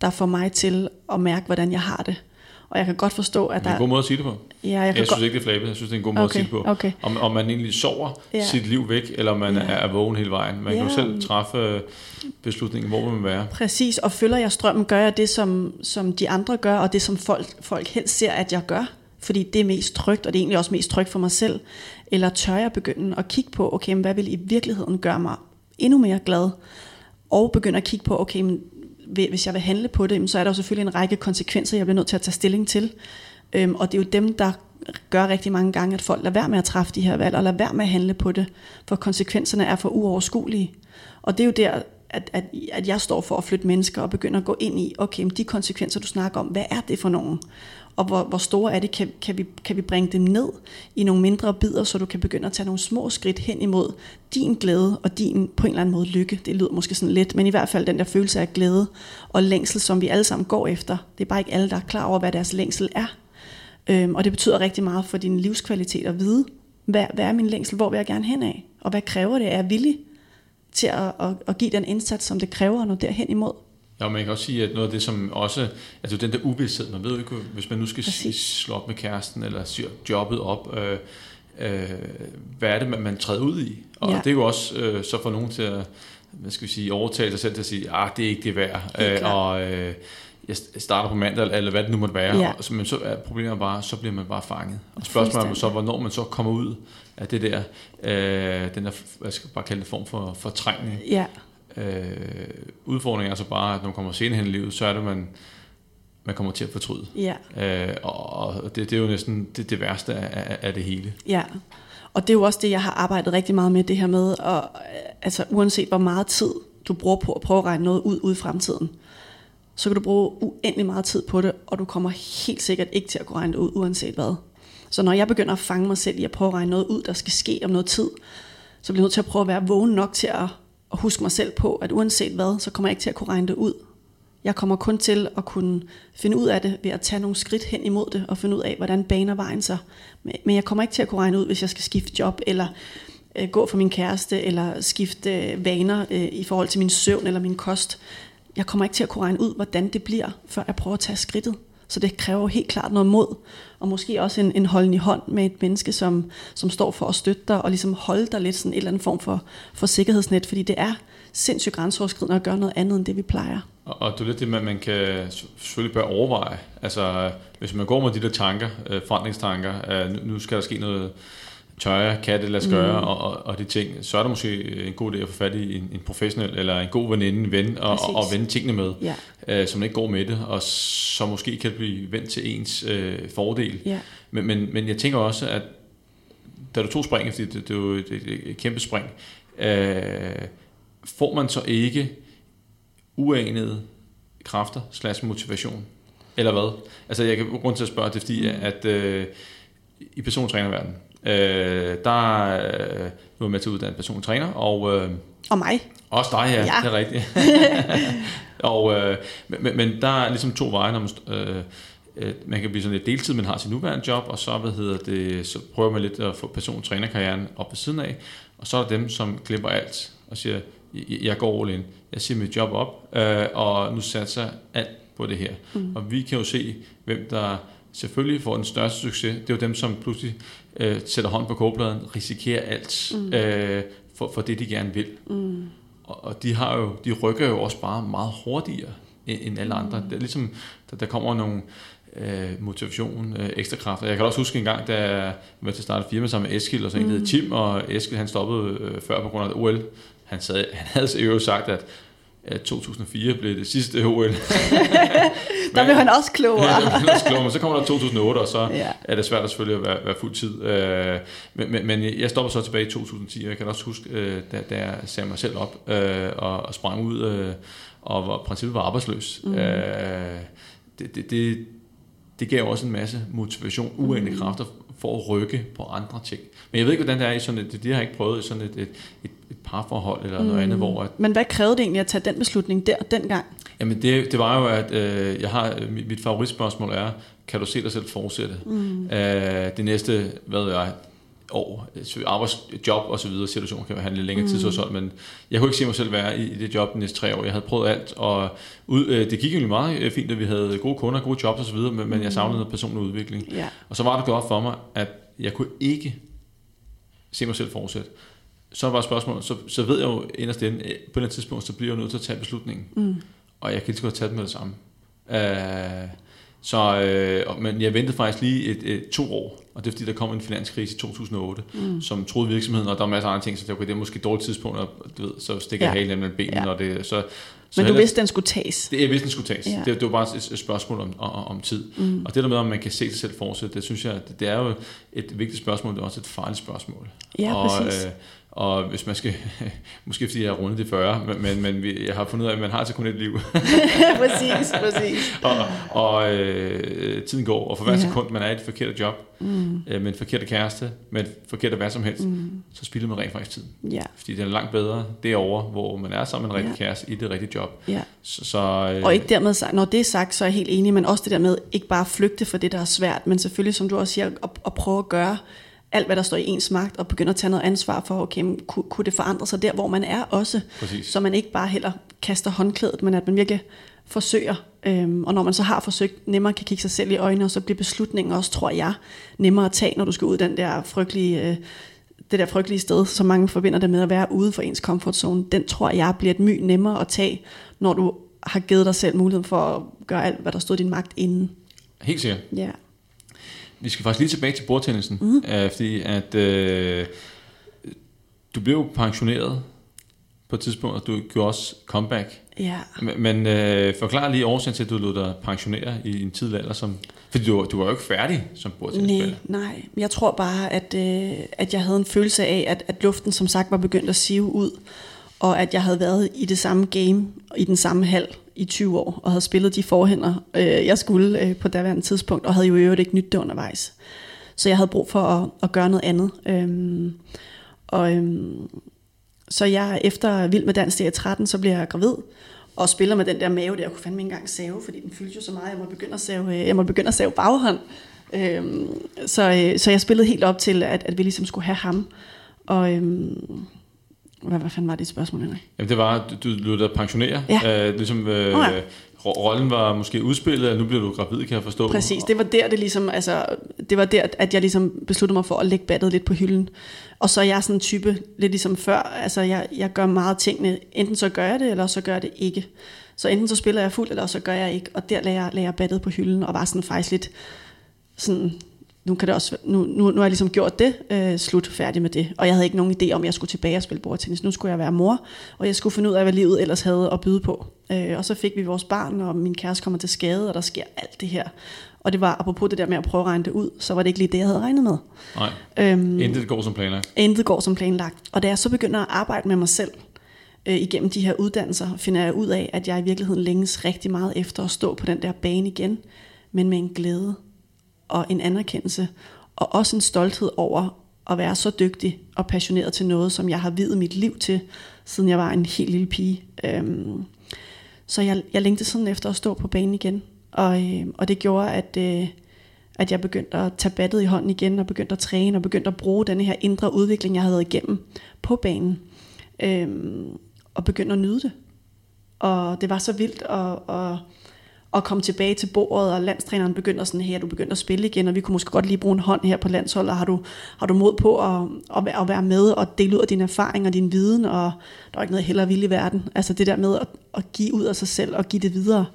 der får mig til at mærke, hvordan jeg har det. Og jeg kan godt forstå, at der... Det er en god måde at sige det på. Ja, jeg, jeg synes godt... ikke, det er flabet. Jeg synes, det er en god måde okay, at sige det på. Okay. Om, om man egentlig sover ja. sit liv væk, eller man ja. er vågen hele vejen. Man ja. kan jo selv træffe øh, beslutningen, hvor man vil være. Præcis, og følger jeg strømmen, gør jeg det, som, som de andre gør, og det, som folk, folk helst ser, at jeg gør. Fordi det er mest trygt, og det er egentlig også mest trygt for mig selv. Eller tør jeg begynde at kigge på, okay, men hvad vil i virkeligheden gøre mig endnu mere glad? Og begynde at kigge på, okay, men hvis jeg vil handle på det, så er der jo selvfølgelig en række konsekvenser, jeg bliver nødt til at tage stilling til. Øhm, og det er jo dem, der gør rigtig mange gange, at folk lader være med at træffe de her valg, og lader være med at handle på det, for konsekvenserne er for uoverskuelige. Og det er jo der, at, at, at jeg står for at flytte mennesker og begynder at gå ind i, okay, men de konsekvenser, du snakker om, hvad er det for nogen? Og hvor, hvor store er det? Kan, kan, vi, kan vi bringe dem ned i nogle mindre bidder, så du kan begynde at tage nogle små skridt hen imod din glæde og din på en eller anden måde lykke. Det lyder måske sådan lidt, men i hvert fald den der følelse af glæde og længsel, som vi alle sammen går efter. Det er bare ikke alle, der er klar over, hvad deres længsel er. Øhm, og det betyder rigtig meget for din livskvalitet at vide, hvad, hvad er min længsel, hvor vil jeg gerne hen af, og hvad kræver det, er jeg villig til at, at, at give den indsats, som det kræver at nå derhen imod. Ja, man kan også sige, at noget af det, som også, altså den der uvidshed, man ved jo ikke, hvis man nu skal Præcis. slå op med kæresten, eller syr jobbet op, øh, øh, hvad er det, man, man træder ud i? Og ja. det er jo også øh, så for nogen til at, hvad skal vi sige, overtale sig selv til at sige, ah, det er ikke det værd, øh, og øh, jeg starter på mandag, eller hvad det nu måtte være, ja. og, men så er problemet bare, så bliver man bare fanget. Og spørgsmålet er så, hvornår man så kommer ud af det der, øh, den der, hvad skal jeg bare kalde det, form for fortrængning. Ja. Øh, udfordringen er så bare, at når man kommer senere hen i livet, så er det, man, man kommer til at fortryde. Ja. Øh, og det, det er jo næsten det, det værste af, af det hele. Ja, og det er jo også det, jeg har arbejdet rigtig meget med, det her med, og, altså uanset hvor meget tid du bruger på at prøve at regne noget ud, ud i fremtiden, så kan du bruge uendelig meget tid på det, og du kommer helt sikkert ikke til at kunne regne det ud, uanset hvad. Så når jeg begynder at fange mig selv i at prøve at regne noget ud, der skal ske om noget tid, så bliver jeg nødt til at prøve at være vågen nok til at at huske mig selv på, at uanset hvad, så kommer jeg ikke til at kunne regne det ud. Jeg kommer kun til at kunne finde ud af det ved at tage nogle skridt hen imod det, og finde ud af, hvordan baner vejen sig. Men jeg kommer ikke til at kunne regne ud, hvis jeg skal skifte job, eller øh, gå for min kæreste, eller skifte øh, vaner øh, i forhold til min søvn eller min kost. Jeg kommer ikke til at kunne regne ud, hvordan det bliver, før jeg prøver at tage skridtet. Så det kræver helt klart noget mod, og måske også en, en holden i hånd med et menneske, som, som står for at støtte dig, og ligesom holde dig lidt sådan en eller anden form for, for sikkerhedsnet, fordi det er sindssygt grænseoverskridende at gøre noget andet, end det vi plejer. Og, og det er lidt det, man, man kan selvfølgelig bør overveje. Altså, hvis man går med de der tanker, øh, forandringstanker, øh, nu, nu skal der ske noget, tør jeg, kan det lade sig gøre, mm. og, og, og de ting, så er det måske en god idé at få fat i en, en professionel, eller en god veninde, en ven, og, og, og vende tingene med, ja. øh, så man ikke går med det, og så måske kan det blive vendt til ens øh, fordel. Ja. Men, men, men jeg tænker også, at da du tog spring, fordi det, det er jo et, et, et kæmpe spring, øh, får man så ikke uanede kræfter slash motivation? Eller hvad? Altså jeg kan grund til at spørge det, fordi mm. at øh, i persontrænerverdenen, Øh, der øh, nu er med til at uddanne persontræner. Og, øh, og mig. Også dig, ja, ja. det er rigtigt. og, øh, men, men der er ligesom to veje, når man, øh, øh, man kan blive sådan lidt deltid, man har sin nuværende job, og så, hvad hedder det, så prøver man lidt at få persontrænerkarrieren op ved siden af, og så er der dem, som klipper alt og siger, jeg går all in, jeg siger mit job op, øh, og nu satser alt på det her. Mm. Og vi kan jo se, hvem der selvfølgelig får den største succes. Det er jo dem, som pludselig øh, sætter hånd på kogepladen, risikerer alt mm. øh, for, for det, de gerne vil. Mm. Og, og de, har jo, de rykker jo også bare meget hurtigere end, end alle andre. Mm. Det er ligesom, der, der kommer nogle øh, motivation, øh, ekstra kraft. Jeg kan også huske en gang, da jeg var til at starte firma sammen med Eskil, og så en, mm. Tim, og Eskil han stoppede øh, før på grund af OL. Han, sad, han havde jo sagt, at at 2004 blev det sidste OL. der blev han også klogere. ja, han også klogere, men så kommer der 2008, og så ja. er det svært at selvfølgelig at være, være fuld tid. Øh, men, men, men jeg stopper så tilbage i 2010, og jeg kan også huske, øh, da, da jeg sagde mig selv op øh, og, og sprang ud og var, princippet var arbejdsløs. Mm. Det, det, det, det gav også en masse motivation, uendelige mm. kræfter for at rykke på andre ting. Men jeg ved ikke, hvordan det er i sådan et, det har jeg ikke prøvet i sådan et, et, et, et parforhold eller mm. noget andet, hvor... At, Men hvad krævede det egentlig at tage den beslutning der, dengang? Jamen det, det var jo, at øh, jeg har, mit, mit favoritspørgsmål er, kan du se dig selv fortsætte? Mm. Øh, det næste, hvad ved jeg, år, arbejdsjob og så videre, situation kan lidt længere tid, mm. så men jeg kunne ikke se mig selv være i, det job de næste tre år. Jeg havde prøvet alt, og ud, øh, det gik egentlig meget øh, fint, at vi havde gode kunder, gode jobs og så videre, men, mm. men jeg savnede noget personlig udvikling. Yeah. Og så var det godt for mig, at jeg kunne ikke se mig selv fortsætte. Så var spørgsmålet, så, så ved jeg jo inderst inde, på et eller andet tidspunkt, så bliver jeg nødt til at tage beslutningen. Mm. Og jeg kan lige så godt tage den med det samme. Uh, så, øh, men jeg ventede faktisk lige et, et, to år, og det er fordi, der kom en finanskrise i 2008, mm. som troede virksomheden, og der var masser af andre ting, så det var måske et dårligt tidspunkt, og du ved, så stikker ja. halen mellem benene, ja. og det, så, så Men du vidste, den skulle tages? Det, jeg vidste, den skulle tages. Ja. Det, det var bare et, et spørgsmål om, om, om tid. Mm. Og det der med, om man kan se sig selv fortsætte, det synes jeg, det, det er jo et vigtigt spørgsmål, det er også et farligt spørgsmål. Ja, og, præcis. Øh, og hvis man skal, måske fordi jeg har rundet de 40, men, men, jeg har fundet ud af, at man har altså kun et liv. præcis, præcis. og og øh, tiden går, og for hver ja. sekund, man er i et forkert job, mm. øh, med en forkert kæreste, med et forkert hvad som helst, mm. så spilder man rent faktisk tid. Ja. Fordi det er langt bedre derovre, hvor man er sammen med en rigtig ja. kæreste i det rigtige job. Ja. Så, så, øh, og ikke dermed når det er sagt, så er jeg helt enig, men også det der med ikke bare flygte for det, der er svært, men selvfølgelig, som du også siger, at, at prøve at gøre alt, hvad der står i ens magt, og begynde at tage noget ansvar for, okay, kunne, kunne det forandre sig der, hvor man er også, Præcis. så man ikke bare heller kaster håndklædet, men at man virkelig forsøger, øhm, og når man så har forsøgt, nemmere kan kigge sig selv i øjnene, og så bliver beslutningen også, tror jeg, nemmere at tage, når du skal ud den der frygtelige, øh, det der frygtelige sted, som mange forbinder det med at være ude for ens comfort zone, den tror jeg bliver et my nemmere at tage, når du har givet dig selv muligheden for at gøre alt, hvad der stod i din magt inden. Helt sikkert. Ja. Vi skal faktisk lige tilbage til bordtennisen, mm. øh, fordi at øh, du blev pensioneret på et tidspunkt, og du gjorde også comeback. Ja. Men, men øh, forklar lige årsagen til, at du lod dig pensionere i en tidlig alder, som, fordi du, du var jo ikke færdig som bordtennisspiller. Nej, nej. Jeg tror bare, at, øh, at jeg havde en følelse af, at, at luften som sagt var begyndt at sive ud, og at jeg havde været i det samme game, i den samme hal i 20 år, og havde spillet de forhænder, øh, jeg skulle øh, på daværende tidspunkt, og havde jo i øvrigt ikke nyt det undervejs. Så jeg havde brug for at, at gøre noget andet. Øhm, og, øhm, så jeg efter Vild med Dans, det 13, så bliver jeg gravid, og spiller med den der mave der. Jeg kunne fandme ikke engang save, fordi den fyldte jo så meget, jeg måtte begynde at save, øh, jeg måtte begynde at save baghånd. Øhm, så, øh, så jeg spillede helt op til, at, at vi ligesom skulle have ham. Og, øhm, hvad, hvad fanden var det spørgsmål, Henrik? Jamen det var, du, du lød dig pensionere. Ja. Øh, ligesom, øh, ja. Rollen var måske udspillet, og nu bliver du gravid, kan jeg forstå. Præcis, det var der, det ligesom, altså, det var der, at jeg ligesom besluttede mig for at lægge battet lidt på hylden. Og så er jeg sådan en type, lidt ligesom før, altså jeg, jeg gør meget tingene, enten så gør jeg det, eller så gør jeg det ikke. Så enten så spiller jeg fuldt, eller så gør jeg ikke. Og der lagde jeg, lagde jeg battet på hylden, og var sådan faktisk lidt sådan nu, kan det også, nu, nu, nu har jeg ligesom gjort det, øh, slut færdig med det. Og jeg havde ikke nogen idé om, at jeg skulle tilbage og spille bordtennis. Nu skulle jeg være mor, og jeg skulle finde ud af, hvad livet ellers havde at byde på. Øh, og så fik vi vores barn, og min kæreste kommer til skade, og der sker alt det her. Og det var, apropos det der med at prøve at regne det ud, så var det ikke lige det, jeg havde regnet med. Nej, øhm, intet går som planlagt. Intet går som planlagt. Og da jeg så begynder at arbejde med mig selv, øh, igennem de her uddannelser, finder jeg ud af, at jeg i virkeligheden længes rigtig meget efter at stå på den der bane igen, men med en glæde og en anerkendelse, og også en stolthed over at være så dygtig og passioneret til noget, som jeg har videt mit liv til, siden jeg var en helt lille pige. Øhm, så jeg, jeg længte sådan efter at stå på banen igen, og, øh, og det gjorde, at, øh, at jeg begyndte at tage battet i hånden igen, og begyndte at træne, og begyndte at bruge den her indre udvikling, jeg havde været igennem på banen, øhm, og begyndte at nyde det. Og det var så vildt at, at og kom tilbage til bordet, og landstræneren begynder sådan, her, du begynder at spille igen, og vi kunne måske godt lige bruge en hånd her på landsholdet, og har du, har du mod på at, at, være, at være med og dele ud af din erfaring og din viden, og der er ikke noget heller vildt i verden. Altså det der med at, at give ud af sig selv og give det videre,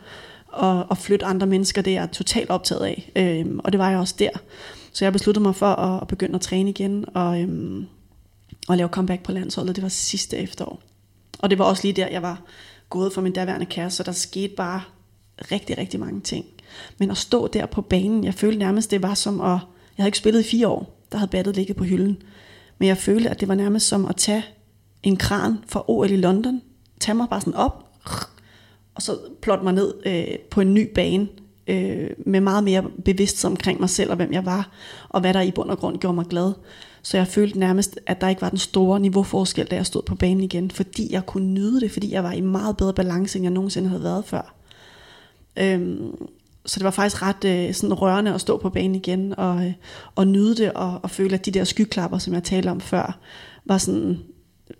og, og flytte andre mennesker, det er jeg totalt optaget af, øhm, og det var jeg også der. Så jeg besluttede mig for at, at begynde at træne igen, og, øhm, og lave comeback på landsholdet, det var sidste efterår. Og det var også lige der, jeg var gået for min daværende kæreste, så der skete bare rigtig, rigtig mange ting. Men at stå der på banen, jeg følte nærmest, det var som at... Jeg havde ikke spillet i fire år, der havde battet ligget på hylden. Men jeg følte, at det var nærmest som at tage en kran fra OL i London, tage mig bare sådan op, og så plotte mig ned øh, på en ny bane, øh, med meget mere bevidsthed omkring mig selv og hvem jeg var, og hvad der i bund og grund gjorde mig glad. Så jeg følte nærmest, at der ikke var den store niveauforskel, da jeg stod på banen igen, fordi jeg kunne nyde det, fordi jeg var i meget bedre balance, end jeg nogensinde havde været før. Øhm, så det var faktisk ret øh, sådan rørende at stå på banen igen og, øh, og nyde det og, og føle, at de der skyklapper, som jeg talte om før, var sådan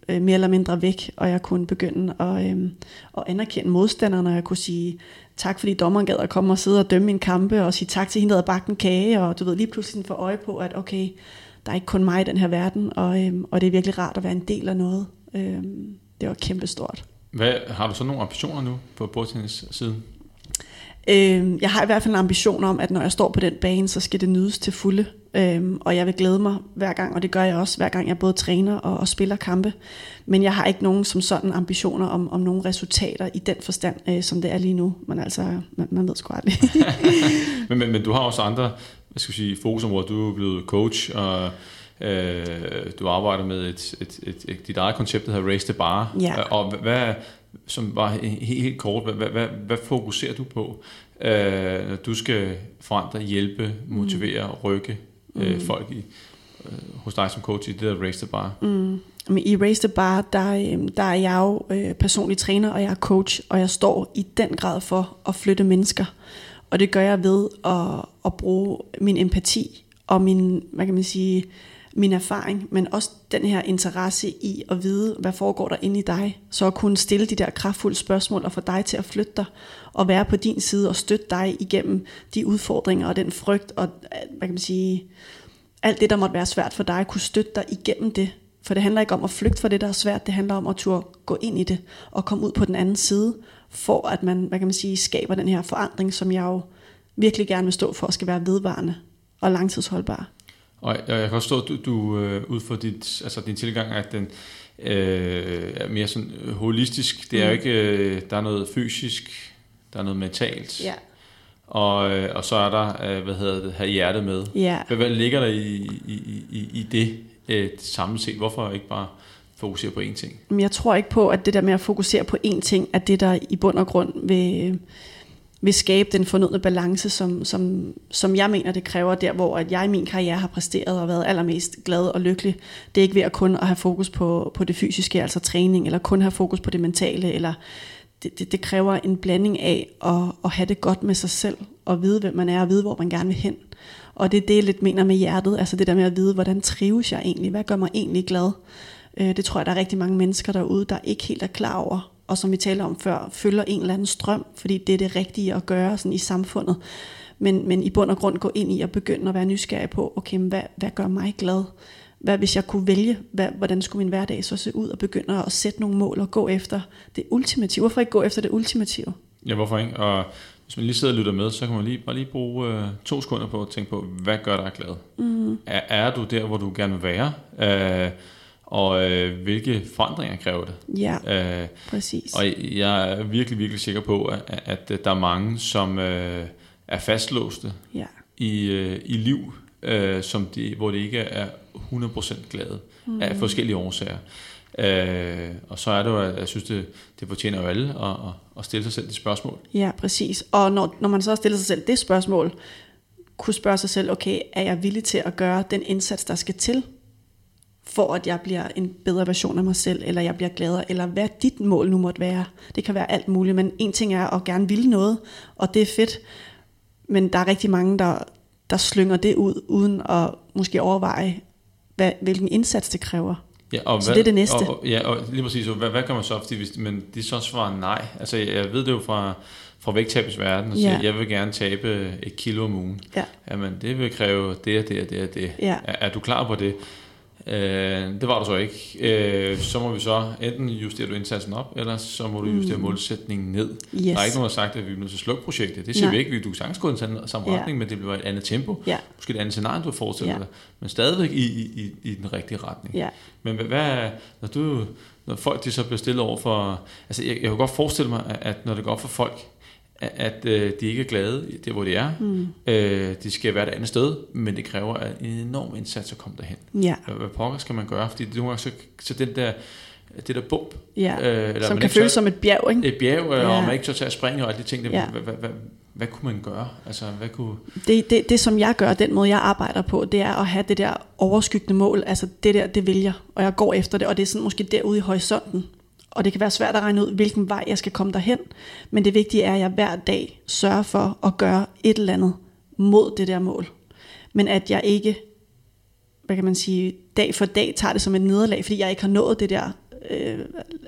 øh, mere eller mindre væk, og jeg kunne begynde at, øh, at anerkende modstanderne, og jeg kunne sige tak, fordi dommeren gad at komme og sidde og dømme min kampe, og sige tak til hende, der havde bagt en kage, og du ved lige pludselig få øje på, at okay, der er ikke kun mig i den her verden, og, øh, og det er virkelig rart at være en del af noget. Øh, det var kæmpestort. Hvad, har du så nogle ambitioner nu på bordtennis siden? Øh, jeg har i hvert fald en ambition om, at når jeg står på den bane, så skal det nydes til fulde. Øh, og jeg vil glæde mig hver gang, og det gør jeg også, hver gang jeg både træner og, og spiller kampe. Men jeg har ikke nogen som sådan ambitioner om, om nogle resultater i den forstand, øh, som det er lige nu. Men altså, man, man ved sgu aldrig. men, men, men du har også andre hvad skal sige, fokusområder. Du er blevet coach, og øh, du arbejder med et, et, et, et, dit eget koncept, der hedder Race the Bar. Ja. Og hvad, som var helt, helt kort, hvad, hvad, hvad, hvad fokuserer du på, øh, når du skal forandre, hjælpe, motivere og rykke øh, mm. folk i, øh, hos dig som coach i det der Race the Bar? Mm. Men i Race the Bar, der, øhm, der er jeg jo øh, personlig træner, og jeg er coach, og jeg står i den grad for at flytte mennesker. Og det gør jeg ved at, at bruge min empati og min, hvad kan man sige, min erfaring, men også den her interesse i at vide, hvad foregår der inde i dig. Så at kunne stille de der kraftfulde spørgsmål og få dig til at flytte dig, og være på din side og støtte dig igennem de udfordringer og den frygt, og hvad kan man sige, alt det, der måtte være svært for dig, kunne støtte dig igennem det. For det handler ikke om at flygte fra det, der er svært, det handler om at turde gå ind i det, og komme ud på den anden side, for at man, hvad kan man sige, skaber den her forandring, som jeg jo virkelig gerne vil stå for, at skal være vedvarende og langtidsholdbar. Og jeg, jeg kan forstå, at du, du øh, ud fra dit, altså din tilgang, at den øh, er mere sådan holistisk. Det er mm. ikke, øh, der er noget fysisk, der er noget mentalt. Ja. Og, øh, og så er der, øh, hvad hedder det, have hjertet med. Ja. Hvad, hvad ligger der i, i, i, i det øh, samlet set? Hvorfor ikke bare fokusere på én ting? Jeg tror ikke på, at det der med at fokusere på én ting, er det, der i bund og grund vil, vil skabe den fornødne balance, som, som, som jeg mener, det kræver der, hvor at jeg i min karriere har præsteret og været allermest glad og lykkelig. Det er ikke ved at kun at have fokus på, på det fysiske, altså træning, eller kun have fokus på det mentale, eller det, det, det kræver en blanding af at, at have det godt med sig selv, og vide, hvem man er, og vide, hvor man gerne vil hen. Og det er det, jeg lidt mener med hjertet, altså det der med at vide, hvordan trives jeg egentlig, hvad gør mig egentlig glad. Øh, det tror jeg, der er rigtig mange mennesker derude, der ikke helt er klar over, og som vi talte om før, følger en eller anden strøm, fordi det er det rigtige at gøre sådan i samfundet. Men, men i bund og grund gå ind i at begynde at være nysgerrig på, okay, hvad, hvad gør mig glad? Hvad hvis jeg kunne vælge, hvad, hvordan skulle min hverdag så se ud, og begynde at sætte nogle mål og gå efter det ultimative? Hvorfor ikke gå efter det ultimative? Ja, hvorfor ikke? Og hvis man lige sidder og lytter med, så kan man lige, bare lige bruge øh, to sekunder på at tænke på, hvad gør dig glad? Mm. Er, er du der, hvor du gerne vil være? Øh, og øh, hvilke forandringer kræver det. Ja, øh, præcis. Og jeg er virkelig, virkelig sikker på, at, at der er mange, som øh, er fastlåste ja. i, øh, i liv, øh, som de, hvor det ikke er 100% glade mm. af forskellige årsager. Øh, og så er det jo, at jeg synes, det, det fortjener jo alle at, at, at stille sig selv det spørgsmål. Ja, præcis. Og når, når man så stiller sig selv det spørgsmål, kunne spørge sig selv, okay, er jeg villig til at gøre den indsats, der skal til for at jeg bliver en bedre version af mig selv, eller jeg bliver gladere, eller hvad dit mål nu måtte være. Det kan være alt muligt, men en ting er at gerne ville noget, og det er fedt, men der er rigtig mange, der, der slynger det ud, uden at måske overveje, hvad, hvilken indsats det kræver. Ja, og så hvad, det er det næste. Og, ja, og lige præcis, hvad, hvad kan man så, fordi hvis, men de så svarer nej. Altså, jeg, jeg ved det jo fra, fra vægttabets verden og siger, Ja. jeg vil gerne tabe et kilo om ugen. Ja. Jamen, det vil kræve det og det og det og det. Ja. Er, er du klar på det? Øh, det var du så ikke. Øh, så må vi så enten justere du indsatsen op, eller så må du justere Mm. målsætningen ned. Yes. Der er ikke nogen, der har sagt, at vi er nødt til at slukke projektet. Det siger Nej. vi ikke. Vi- Du sagtens gå i den samme Ja. retning, men det bliver et andet tempo. Ja, Måske et andet scenarie, du har forestillet Ja. dig. Men stadigvæk i, i, i, i den rigtige retning. ja. Men hvad- når, du, når folk de så bliver stillet over for... Altså, jeg, jeg kan godt forestille mig, at, at når det går op for folk, at, øh, de ikke er glade der, hvor de er. Mm. Øh, de skal være et andet sted, men det kræver en enorm indsats at komme derhen. Ja, Hvad, pokker skal man gøre? Fordi det, nogle gange så, så den der, det der bump, ja. øh, eller Som man kan føles som et bjerg, ikke? et bjerg, øh, Ja. og man ikke tør tage at springe og alle de ting, der, Ja. hvad, hvad, hvad, hvad kunne man gøre? Altså, hvad kunne... Det, det, det, som jeg gør, den måde, jeg arbejder på, det er at have det der overskyggende mål. Altså det der, det vil jeg, og jeg går efter det, og det er sådan måske derude i horisonten. Og det kan være svært at regne ud, hvilken vej jeg skal komme derhen. Men det vigtige er, at jeg hver dag sørger for at gøre et eller andet mod det der mål. Men at jeg ikke, hvad kan man sige, dag for dag tager det som et nederlag, fordi jeg ikke har nået det der øh,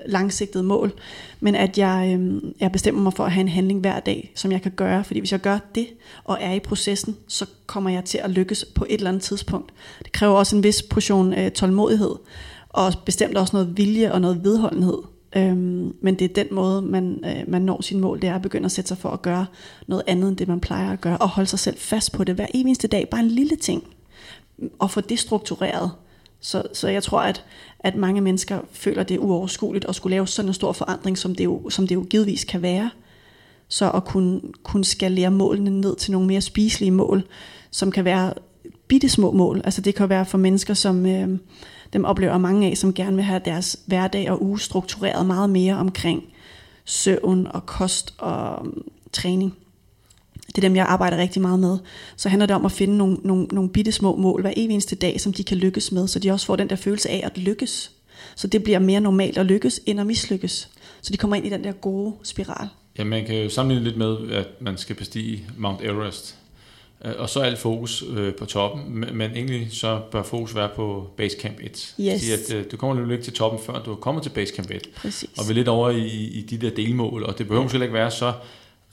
langsigtede mål. Men at jeg, øh, jeg bestemmer mig for at have en handling hver dag, som jeg kan gøre. Fordi hvis jeg gør det, og er i processen, så kommer jeg til at lykkes på et eller andet tidspunkt. Det kræver også en vis portion øh, tålmodighed, og bestemt også noget vilje og noget vedholdenhed. Øhm, men det er den måde, man, øh, man når sin mål, det er at begynde at sætte sig for at gøre noget andet, end det man plejer at gøre, og holde sig selv fast på det hver eneste dag. Bare en lille ting, og få det struktureret. Så, så jeg tror, at, at mange mennesker føler, det uoverskueligt at skulle lave sådan en stor forandring, som det jo, som det jo givetvis kan være. Så at kunne, kunne skalere målene ned til nogle mere spiselige mål, som kan være bitte små mål. Altså det kan være for mennesker, som øh, dem oplever mange af, som gerne vil have deres hverdag og uge struktureret meget mere omkring søvn og kost og mm, træning. Det er dem, jeg arbejder rigtig meget med. Så handler det om at finde nogle, nogle, nogle bitte små mål hver evig eneste dag, som de kan lykkes med, så de også får den der følelse af at lykkes. Så det bliver mere normalt at lykkes, end at mislykkes. Så de kommer ind i den der gode spiral. Ja, man kan jo sammenligne lidt med, at man skal bestige Mount Everest. Øh, Og så er alt fokus øh, på toppen, men, men egentlig så bør fokus være på Base Camp 1. Yes. Fordi at, øh, du kommer ikke til toppen, før du er kommet til Base Camp 1. Præcis. Og vi er lidt over i, i de der delmål, og det behøver måske ikke være så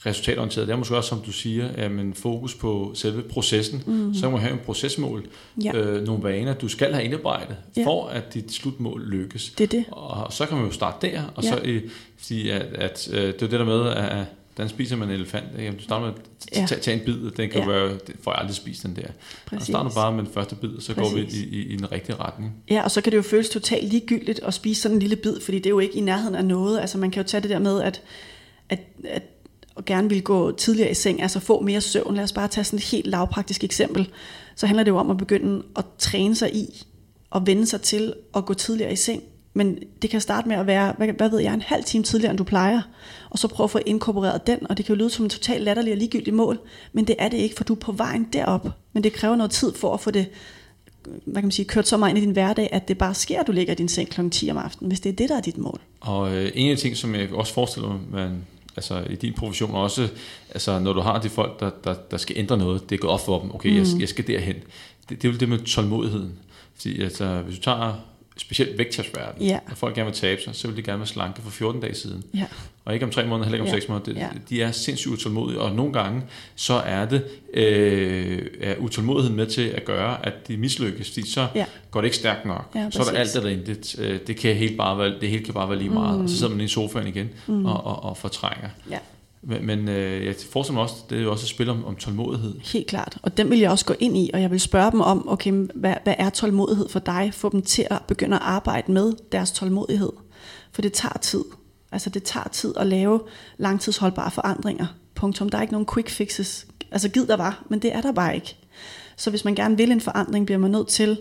resultatorienteret. Det er måske også, som du siger, at man fokus på selve processen. Mm. Så kan man have en procesmål, Ja. øh, nogle vaner, du skal have indarbejdet, Ja. for at dit slutmål lykkes. Det er det. Og så kan man jo starte der, og Ja. så fordi at, at øh, det er det der med, at hvordan spiser man en elefant? Jamen, Du starter med at tage, en bid, og den kan Ja. være, det får jeg aldrig spist den der. Og starter bare med den første bid, og så går vi i, i, i den rigtige retning. Ja, og så kan det jo føles totalt ligegyldigt at spise sådan en lille bid, fordi det er jo ikke i nærheden af noget. Altså man kan jo tage det der med, at, at, at og gerne vil gå tidligere i seng, altså få mere søvn. Lad os bare tage sådan et helt lavpraktisk eksempel. Så handler det jo om at begynde at træne sig i og vende sig til at gå tidligere i seng. Men det kan starte med at være, hvad, hvad ved jeg, en halv time tidligere, end du plejer. Og så prøve at få inkorporeret den, og det kan jo lyde som en totalt latterlig og ligegyldig mål, men det er det ikke, for du er på vejen derop. Men det kræver noget tid for at få det hvad kan man sige, kørt så meget ind i din hverdag, at det bare sker, at du ligger i din seng kl. 10 om aftenen, hvis det er det, der er dit mål. Og øh, en af de ting, som jeg også forestiller mig, man, altså i din profession også, altså når du har de folk, der, der, der skal ændre noget, det er gået op for dem, okay, mm. jeg, jeg skal derhen. Det, det er jo det med tålmodigheden. Fordi altså, hvis du tager specielt vægttabsverden, Ja. når folk gerne vil tabe sig, så vil de gerne være slanke for 14 dage siden. Ja. Og ikke om tre måneder, heller ikke om Ja. seks måneder. Det, Ja. De er sindssygt utålmodige, og nogle gange så er det øh, er utålmodigheden med til at gøre, at de mislykkes, fordi så Ja. går det ikke stærkt nok. Ja, så er der alt eller intet. Øh, Det, kan helt bare være, det hele kan bare være lige meget, mm. og så sidder man i sofaen igen mm. og, og, og fortrænger. Ja, men, men øh, jeg forestiller mig også, det er jo også et spil om, om tålmodighed. helt klart. Og den vil jeg også gå ind i, og jeg vil spørge dem om, okay, hvad, hvad er tålmodighed for dig? Få dem til at begynde at arbejde med deres tålmodighed. For det tager tid. Altså det tager tid at lave langtidsholdbare forandringer. Punktum. Der er ikke nogen quick fixes. Altså gid der var, men det er der bare ikke. Så hvis man gerne vil en forandring, bliver man nødt til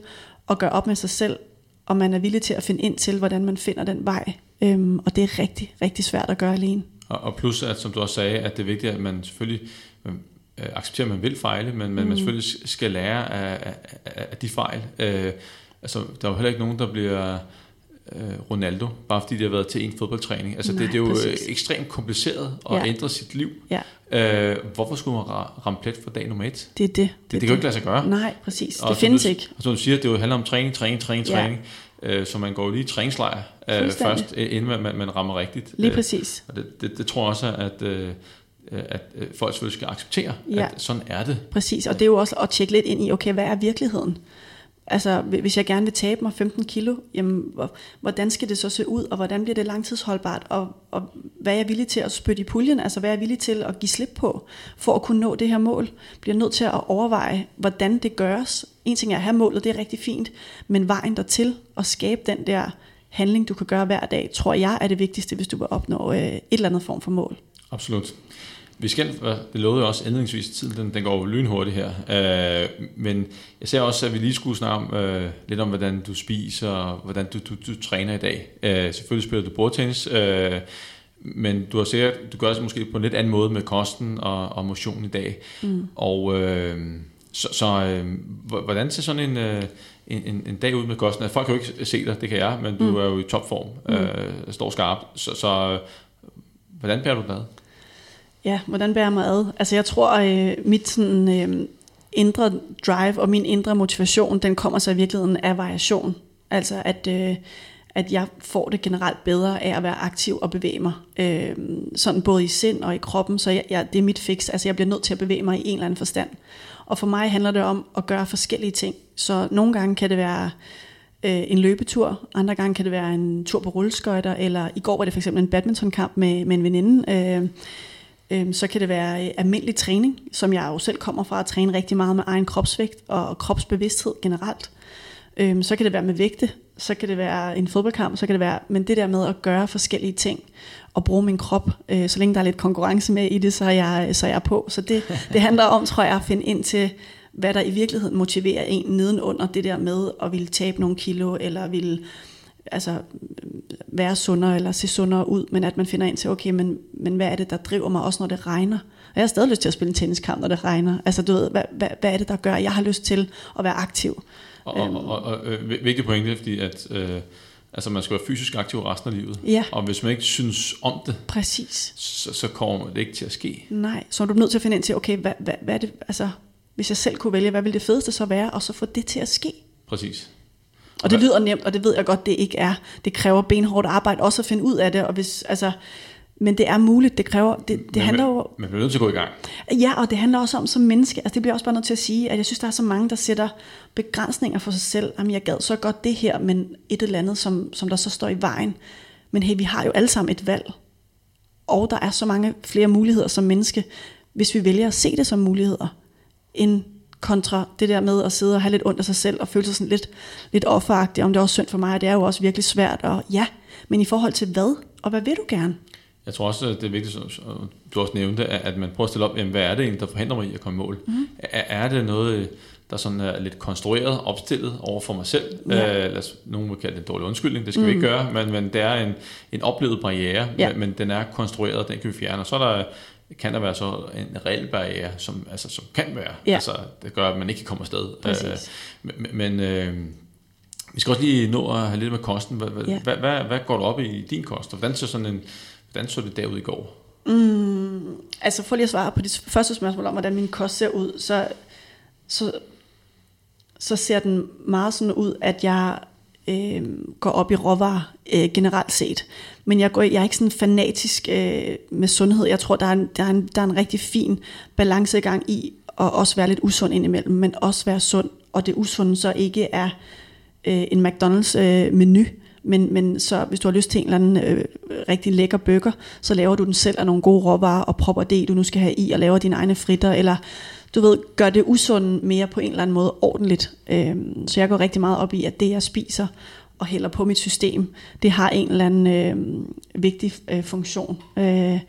at gøre op med sig selv, og man er villig til at finde ind til, hvordan man finder den vej. Øhm, og det er rigtig, rigtig svært at gøre alene. Og, og plus, at som du også sagde, at det er vigtigt, at man selvfølgelig man, øh, accepterer, at man vil fejle, men man, mm. man selvfølgelig skal lære af, af, af de fejl. Øh, altså, der er jo heller ikke nogen, der bliver øh, Ronaldo, bare fordi de har været til en fodboldtræning. Altså, det, Nej, det er jo øh, præcis. ekstremt kompliceret at Ja. ændre sit liv. Ja, Øh, hvorfor skulle man ra- ramme plet for dag nummer et? det er det. Det, det, det kan jo ikke lade sig gøre. Nej, præcis. Og Det findes du, ikke. Og som du siger, det jo handler om træning, træning, træning, Ja. træning. Øh, så man går jo lige i træningslejr øh, først, øh, inden man, man, rammer rigtigt. Lige Øh, præcis. og det, det, det tror jeg også, at øh, øh, at øh, folk selvfølgelig skal acceptere, Ja. at sådan er det. Præcis, og det er jo også at tjekke lidt ind i, okay, hvad er virkeligheden? Altså, hvis jeg gerne vil tabe mig 15 kilo, jamen, hvordan skal det så se ud, og hvordan bliver det langtidsholdbart, og, og hvad er jeg villig til at spytte i puljen, altså hvad er jeg villig til at give slip på, for at kunne nå det her mål? Bliver nødt til at overveje, hvordan det gøres. En ting er at have målet, det er rigtig fint, men vejen dertil, at skabe den der handling, du kan gøre hver dag, tror jeg er det vigtigste, hvis du vil opnå øh, et eller andet form for mål. Absolut. Vi skal, det lovede jeg også indledningsvis, tiden den, den går jo lynhurtigt her, øh, men jeg ser også, at vi lige skulle snakke om, øh, lidt om, hvordan du spiser, og hvordan du, du, du træner i dag. Øh, selvfølgelig spiller du bordtennis, øh, men du har sikkert, du gør det måske på en lidt anden måde med kosten og, og motion i dag. Mm. Og øh, så, så øh, hvordan ser sådan en, øh, en, en, en dag ud med kosten? Altså, Folk kan jo ikke se dig, det kan jeg, men du mm. er jo i topform, øh, står skarpt. Så, så øh, hvordan bærer du ad? Ja, hvordan bærer jeg mig ad? Altså jeg tror, øh, mit sådan, øh, indre drive og min indre motivation, den kommer så i virkeligheden af variation. Altså at, øh, at jeg får det generelt bedre af at være aktiv og bevæge mig. Øh, sådan både i sind og i kroppen, så jeg, jeg, det er mit fix. Altså jeg bliver nødt til at bevæge mig i en eller anden forstand. Og for mig handler det om at gøre forskellige ting. Så nogle gange kan det være øh, en løbetur, andre gange kan det være en tur på rulleskøjter, eller i går var det for eksempel en badmintonkamp med, med en veninde. Øh, Øhm, så kan det være øh, almindelig træning, som jeg jo selv kommer fra at træne rigtig meget med egen kropsvægt og kropsbevidsthed generelt. Øhm, så kan det være med vægte, så kan det være en fodboldkamp, så kan det være, men det der med at gøre forskellige ting og bruge min krop, øh, så længe der er lidt konkurrence med i det, så er jeg, så er jeg på. Så det, det handler om, tror jeg, at finde ind til, hvad der i virkeligheden motiverer en nedenunder det der med at ville tabe nogle kilo, eller ville altså, være sundere eller se sundere ud, men at man finder ind til, okay, men, men hvad er det, der driver mig også, når det regner? Og jeg har stadig lyst til at spille en tenniskamp, når det regner. Altså, du ved, hvad, hvad, hvad er det, der gør, at jeg har lyst til at være aktiv? Og, og, og, og øh, vi- vigtig pointe, fordi at øh, altså man skal være fysisk aktiv resten af livet. Ja. Og hvis man ikke synes om det, Præcis. så, så kommer det ikke til at ske. Nej, så er du nødt til at finde ind til, okay, hvad, hvad, hvad er det, altså, hvis jeg selv kunne vælge, hvad ville det fedeste så være, og så få det til at ske? Præcis. Og det lyder nemt, og det ved jeg godt, det ikke er. Det kræver benhårdt arbejde også at finde ud af det, og hvis, altså, men det er muligt, det kræver, det, det Men handler jo, Man bliver nødt til at gå i gang. Ja, og det handler også om som menneske, altså det bliver også bare nødt til at sige, at jeg synes, der er så mange, der sætter begrænsninger for sig selv. Jamen, jeg gad så godt det her, men et eller andet, som, som der så står i vejen. Men hey, vi har jo alle sammen et valg. Og der er så mange flere muligheder som menneske, hvis vi vælger at se det som muligheder, end kontra det der med at sidde og have lidt ondt af sig selv, og føle sig sådan lidt, lidt offeragtig, om det er også synd for mig, det er jo også virkelig svært, og ja, men i forhold til hvad, og hvad vil du gerne? Jeg tror også, det er vigtigt, som du også nævnte, at at man prøver at stille op, jamen, hvad er det egentlig, der forhindrer mig i at komme i mål? Mm. Er, er det noget, der sådan er lidt konstrueret, opstillet over for mig selv? Ja. Øh, lad os, nogen vil kalde det en dårlig undskyldning, det skal mm. vi ikke gøre, men, men det er en, en oplevet barriere, Ja. men, men den er konstrueret, den kan vi fjerne. Og så er der, kan der være så en reel barriere, som, altså, som kan være, Ja. altså, det gør, at man ikke kan komme afsted. Præcis. Øh, men øh, vi skal også lige nå at have lidt med kosten. Hvad, hvad, Ja. hvad, hvad, hvad går du op i din kost? Og Hvordan så, sådan en, hvordan så det derud i går? Altså for lige at svare på det første spørgsmål om, hvordan min kost ser ud, så, så, så ser den meget sådan ud, at jeg øh, går op i råvarer øh, generelt set. Men jeg, går, jeg er ikke sådan fanatisk øh, med sundhed. Jeg tror, der er, en, der, er en, der er en rigtig fin balancegang i at også være lidt usund indimellem, men også være sund. Og det usunde så ikke er øh, en McDonald's øh, menu, men, men så hvis du har lyst til en eller anden øh, rigtig lækker burger, så laver du den selv af nogle gode råvarer og propper det, du nu skal have i, og laver dine egne fritter, eller du ved, gør det usunde mere på en eller anden måde ordentligt. Øhm, så jeg går rigtig meget op i, at det jeg spiser og hælder på mit system, det har en eller anden øh, vigtig øh, funktion. Øh,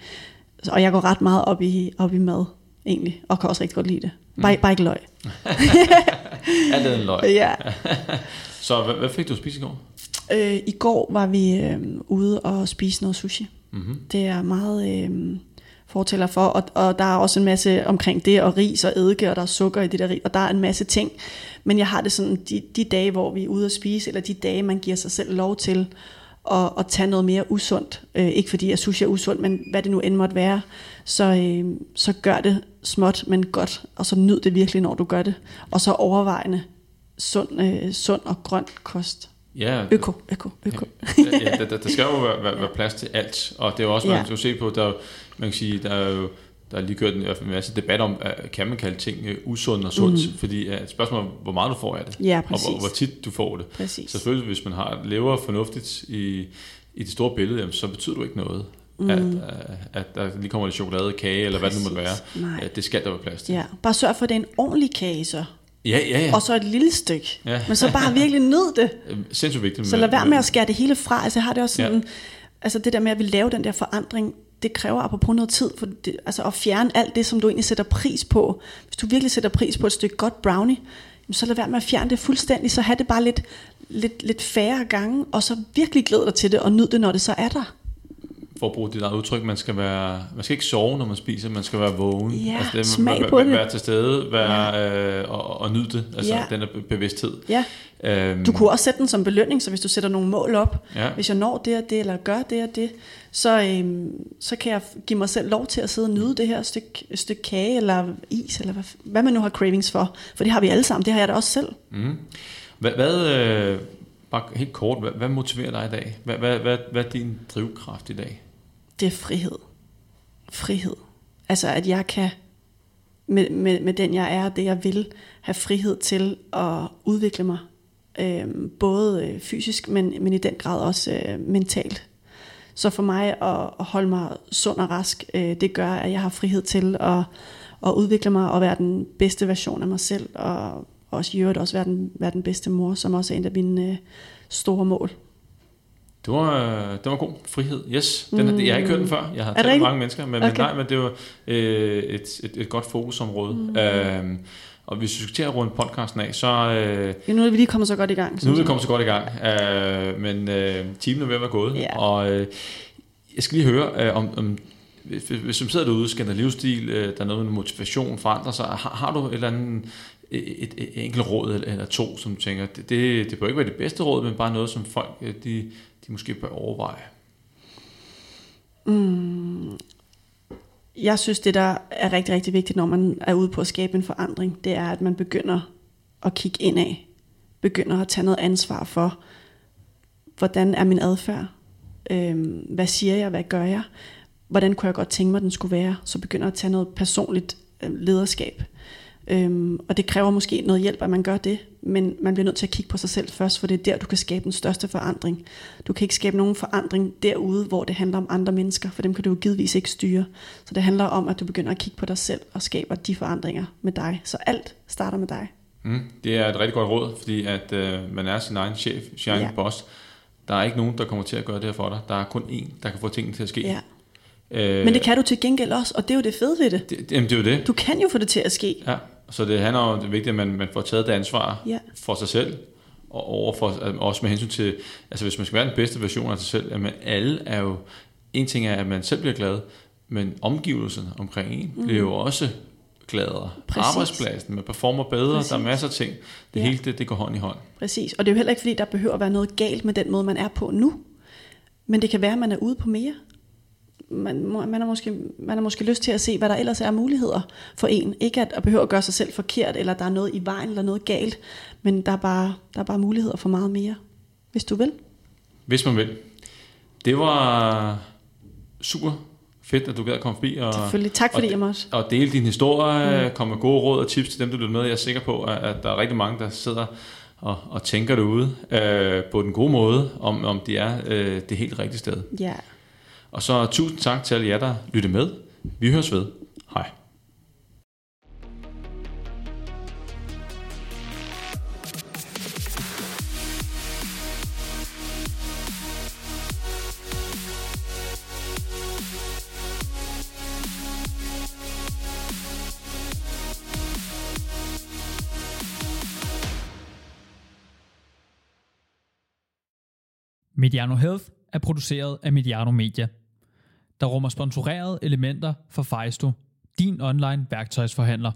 og jeg går ret meget op i, op i mad, egentlig, og kan også rigtig godt lide det. Bare, bare ikke løg. Alt er en løg. Ja. Så hvad, hvad fik du at spise i går? Øh, I går var vi øh, ude og spise noget sushi. Mm-hmm. Det er jeg meget øh, fortæller for, og, og der er også en masse omkring det, og ris og eddike, og der er sukker i det der ris, og der er en masse ting. Men jeg har det sådan, de, de dage, hvor vi er ude at spise, eller de dage, man giver sig selv lov til at, at tage noget mere usundt, øh, ikke fordi at sushi er usundt, men hvad det nu end måtte være, så, øh, så gør det småt, men godt, og så nyd det virkelig, når du gør det. Og så overvejende sund, øh, sund og grøn kost. Ja, Øko, øko, øko. ja, ja der, der, der skal jo være, være, være plads til alt, og det er jo også, man Ja. skal se på, der, er man kan sige, der er jo der er lige kørt en, en masse debat om, at kan man kalde ting øh, usund og sundt, mm. fordi at et spørgsmål hvor meget du får af det, Ja, og præcis. hvor, hvor tit du får det. Præcis. Selvfølgelig, hvis man har lever fornuftigt i, i det store billede, jamen, så betyder jo ikke noget, mm. at, øh, at der lige kommer lidt chokolade, kage, eller hvad det nu måtte være. Præcis. Nej. Det skal der være plads til. Ja, bare sørg for, at det er en ordentlig kage så. Ja, ja, ja. Og så et lille stykke. Ja. Men så bare virkelig nyd det. Øh, Sindssygt vigtigt. Så lad være med at skære det hele fra. Altså jeg har det også sådan, Ja. altså det der med at vi lave den der forandring, det kræver apropos noget tid, for det, altså at fjerne alt det, som du egentlig sætter pris på. Hvis du virkelig sætter pris på et stykke godt brownie, så lad være med at fjerne det fuldstændig, så have det bare lidt, lidt, lidt færre gange, og så virkelig glæde dig til det, og nyd det, når det så er der. For at bruge dit eget udtryk, man skal, være, man skal ikke sove, når man spiser, man skal være vågen. Ja, det, smag være, på være, det. være til stede være, ja. øh, og, og nyde det, altså Ja. den der bevidsthed. Ja. Øhm, Du kunne også sætte den som belønning, så hvis du sætter nogle mål op, Ja. hvis jeg når det og det, eller gør det og det, så, øhm, så kan jeg give mig selv lov til at sidde og nyde det her stykke, stykke kage, eller is, eller hvad, hvad man nu har cravings for. For det har vi alle sammen, det har jeg da også selv. Mm. Hvad, hvad øh, bare helt kort, hvad, hvad motiverer dig i dag? Hvad, hvad, hvad, hvad er din drivkraft i dag? Det er frihed. Frihed. Altså at jeg kan, med, med, med den jeg er, det jeg vil, have frihed til at udvikle mig. Øhm, øh, både fysisk, men, men i den grad også øh, mentalt. Så for mig at, at holde mig sund og rask, øh, det gør, at jeg har frihed til at, at udvikle mig og være den bedste version af mig selv. Og også i øvrigt også være den, være den bedste mor, som også er en af mine øh, store mål. Det var, det var god frihed. Yes, den, mm. jeg har ikke hørt den før. Jeg har talt med mange mennesker, men, okay. men nej, men det var øh, et, et, et godt fokusområde. Mm. Øhm, og hvis vi skal til at runde podcasten af, så øh, Ja, nu er vi lige kommet så godt i gang. nu er vi kommet så godt i gang. Øh, men øh, timen er ved at være gået, Ja. og øh, jeg skal lige høre, øh, om, om hvis, hvis du sidder derude, skal der livsstil, øh, der er noget med motivation, forandrer sig, har, har du et eller andet et, et, et enkelt råd eller, eller to, som du tænker, det, det, det bør ikke være det bedste råd, men bare noget, som folk øh, de, de måske bør overveje. Mm. Jeg synes, det der er rigtig, rigtig vigtigt, når man er ude på at skabe en forandring, det er, at man begynder at kigge indad. Begynder at tage noget ansvar for, hvordan er min adfærd? Øhm, hvad siger jeg? Hvad gør jeg? Hvordan kunne jeg godt tænke mig, den skulle være? Så begynder at tage noget personligt øh, lederskab. Øhm, og det kræver måske noget hjælp, at man gør det, men man bliver nødt til at kigge på sig selv først, for det er der, du kan skabe den største forandring. Du kan ikke skabe nogen forandring derude, hvor det handler om andre mennesker, for dem kan du jo givetvis ikke styre. Så det handler om, at du begynder at kigge på dig selv og skaber de forandringer med dig. Så alt starter med dig. Mm, det er et rigtig godt råd, fordi at øh, man er sin egen chef, sin egen ja. Boss. Der er ikke nogen, der kommer til at gøre det her for dig. Der er kun én, der kan få tingene til at ske. Ja. Øh, Men det kan du til gengæld også, og det er jo det fede ved det. det, jamen, det er jo det. Du kan jo få det til at ske. Ja, så det handler om, det er vigtigt, at man, man får taget det ansvar Ja. for sig selv, og over for, også med hensyn til, altså hvis man skal være den bedste version af sig selv, at man alle er jo, en ting er, at man selv bliver glad, men omgivelserne omkring en mm. bliver jo også gladere. Præcis. Arbejdspladsen, man performer bedre, Præcis. der er masser af ting. Det Ja. hele, det, det går hånd i hånd. Præcis. Og det er jo heller ikke, fordi der behøver at være noget galt med den måde, man er på nu. Men det kan være, at man er ude på mere. Man, man, har måske, man har måske lyst til at se, hvad der ellers er muligheder for en. Ikke at, at behøve at gøre sig selv forkert, eller der er noget i vejen, eller noget galt. Men der er bare, der er bare muligheder for meget mere, hvis du vil. Hvis man vil. Det var super fedt, at du gad at komme forbi og, Selvfølgelig. Tak fordi og, jeg måtte. og dele din historie, mm. komme med gode råd og tips til dem, der lytter med. Jeg er sikker på, at, at der er rigtig mange, der sidder og, og tænker derude øh, på den gode måde, om, om det er øh, det helt rigtige sted. Ja. Og så tusind tak til alle jer, der lytter med. Vi høres ved. Hej. Mediano Health er produceret af Mediano Media, der rummer sponsorerede elementer for Fejsto, din online værktøjsforhandler.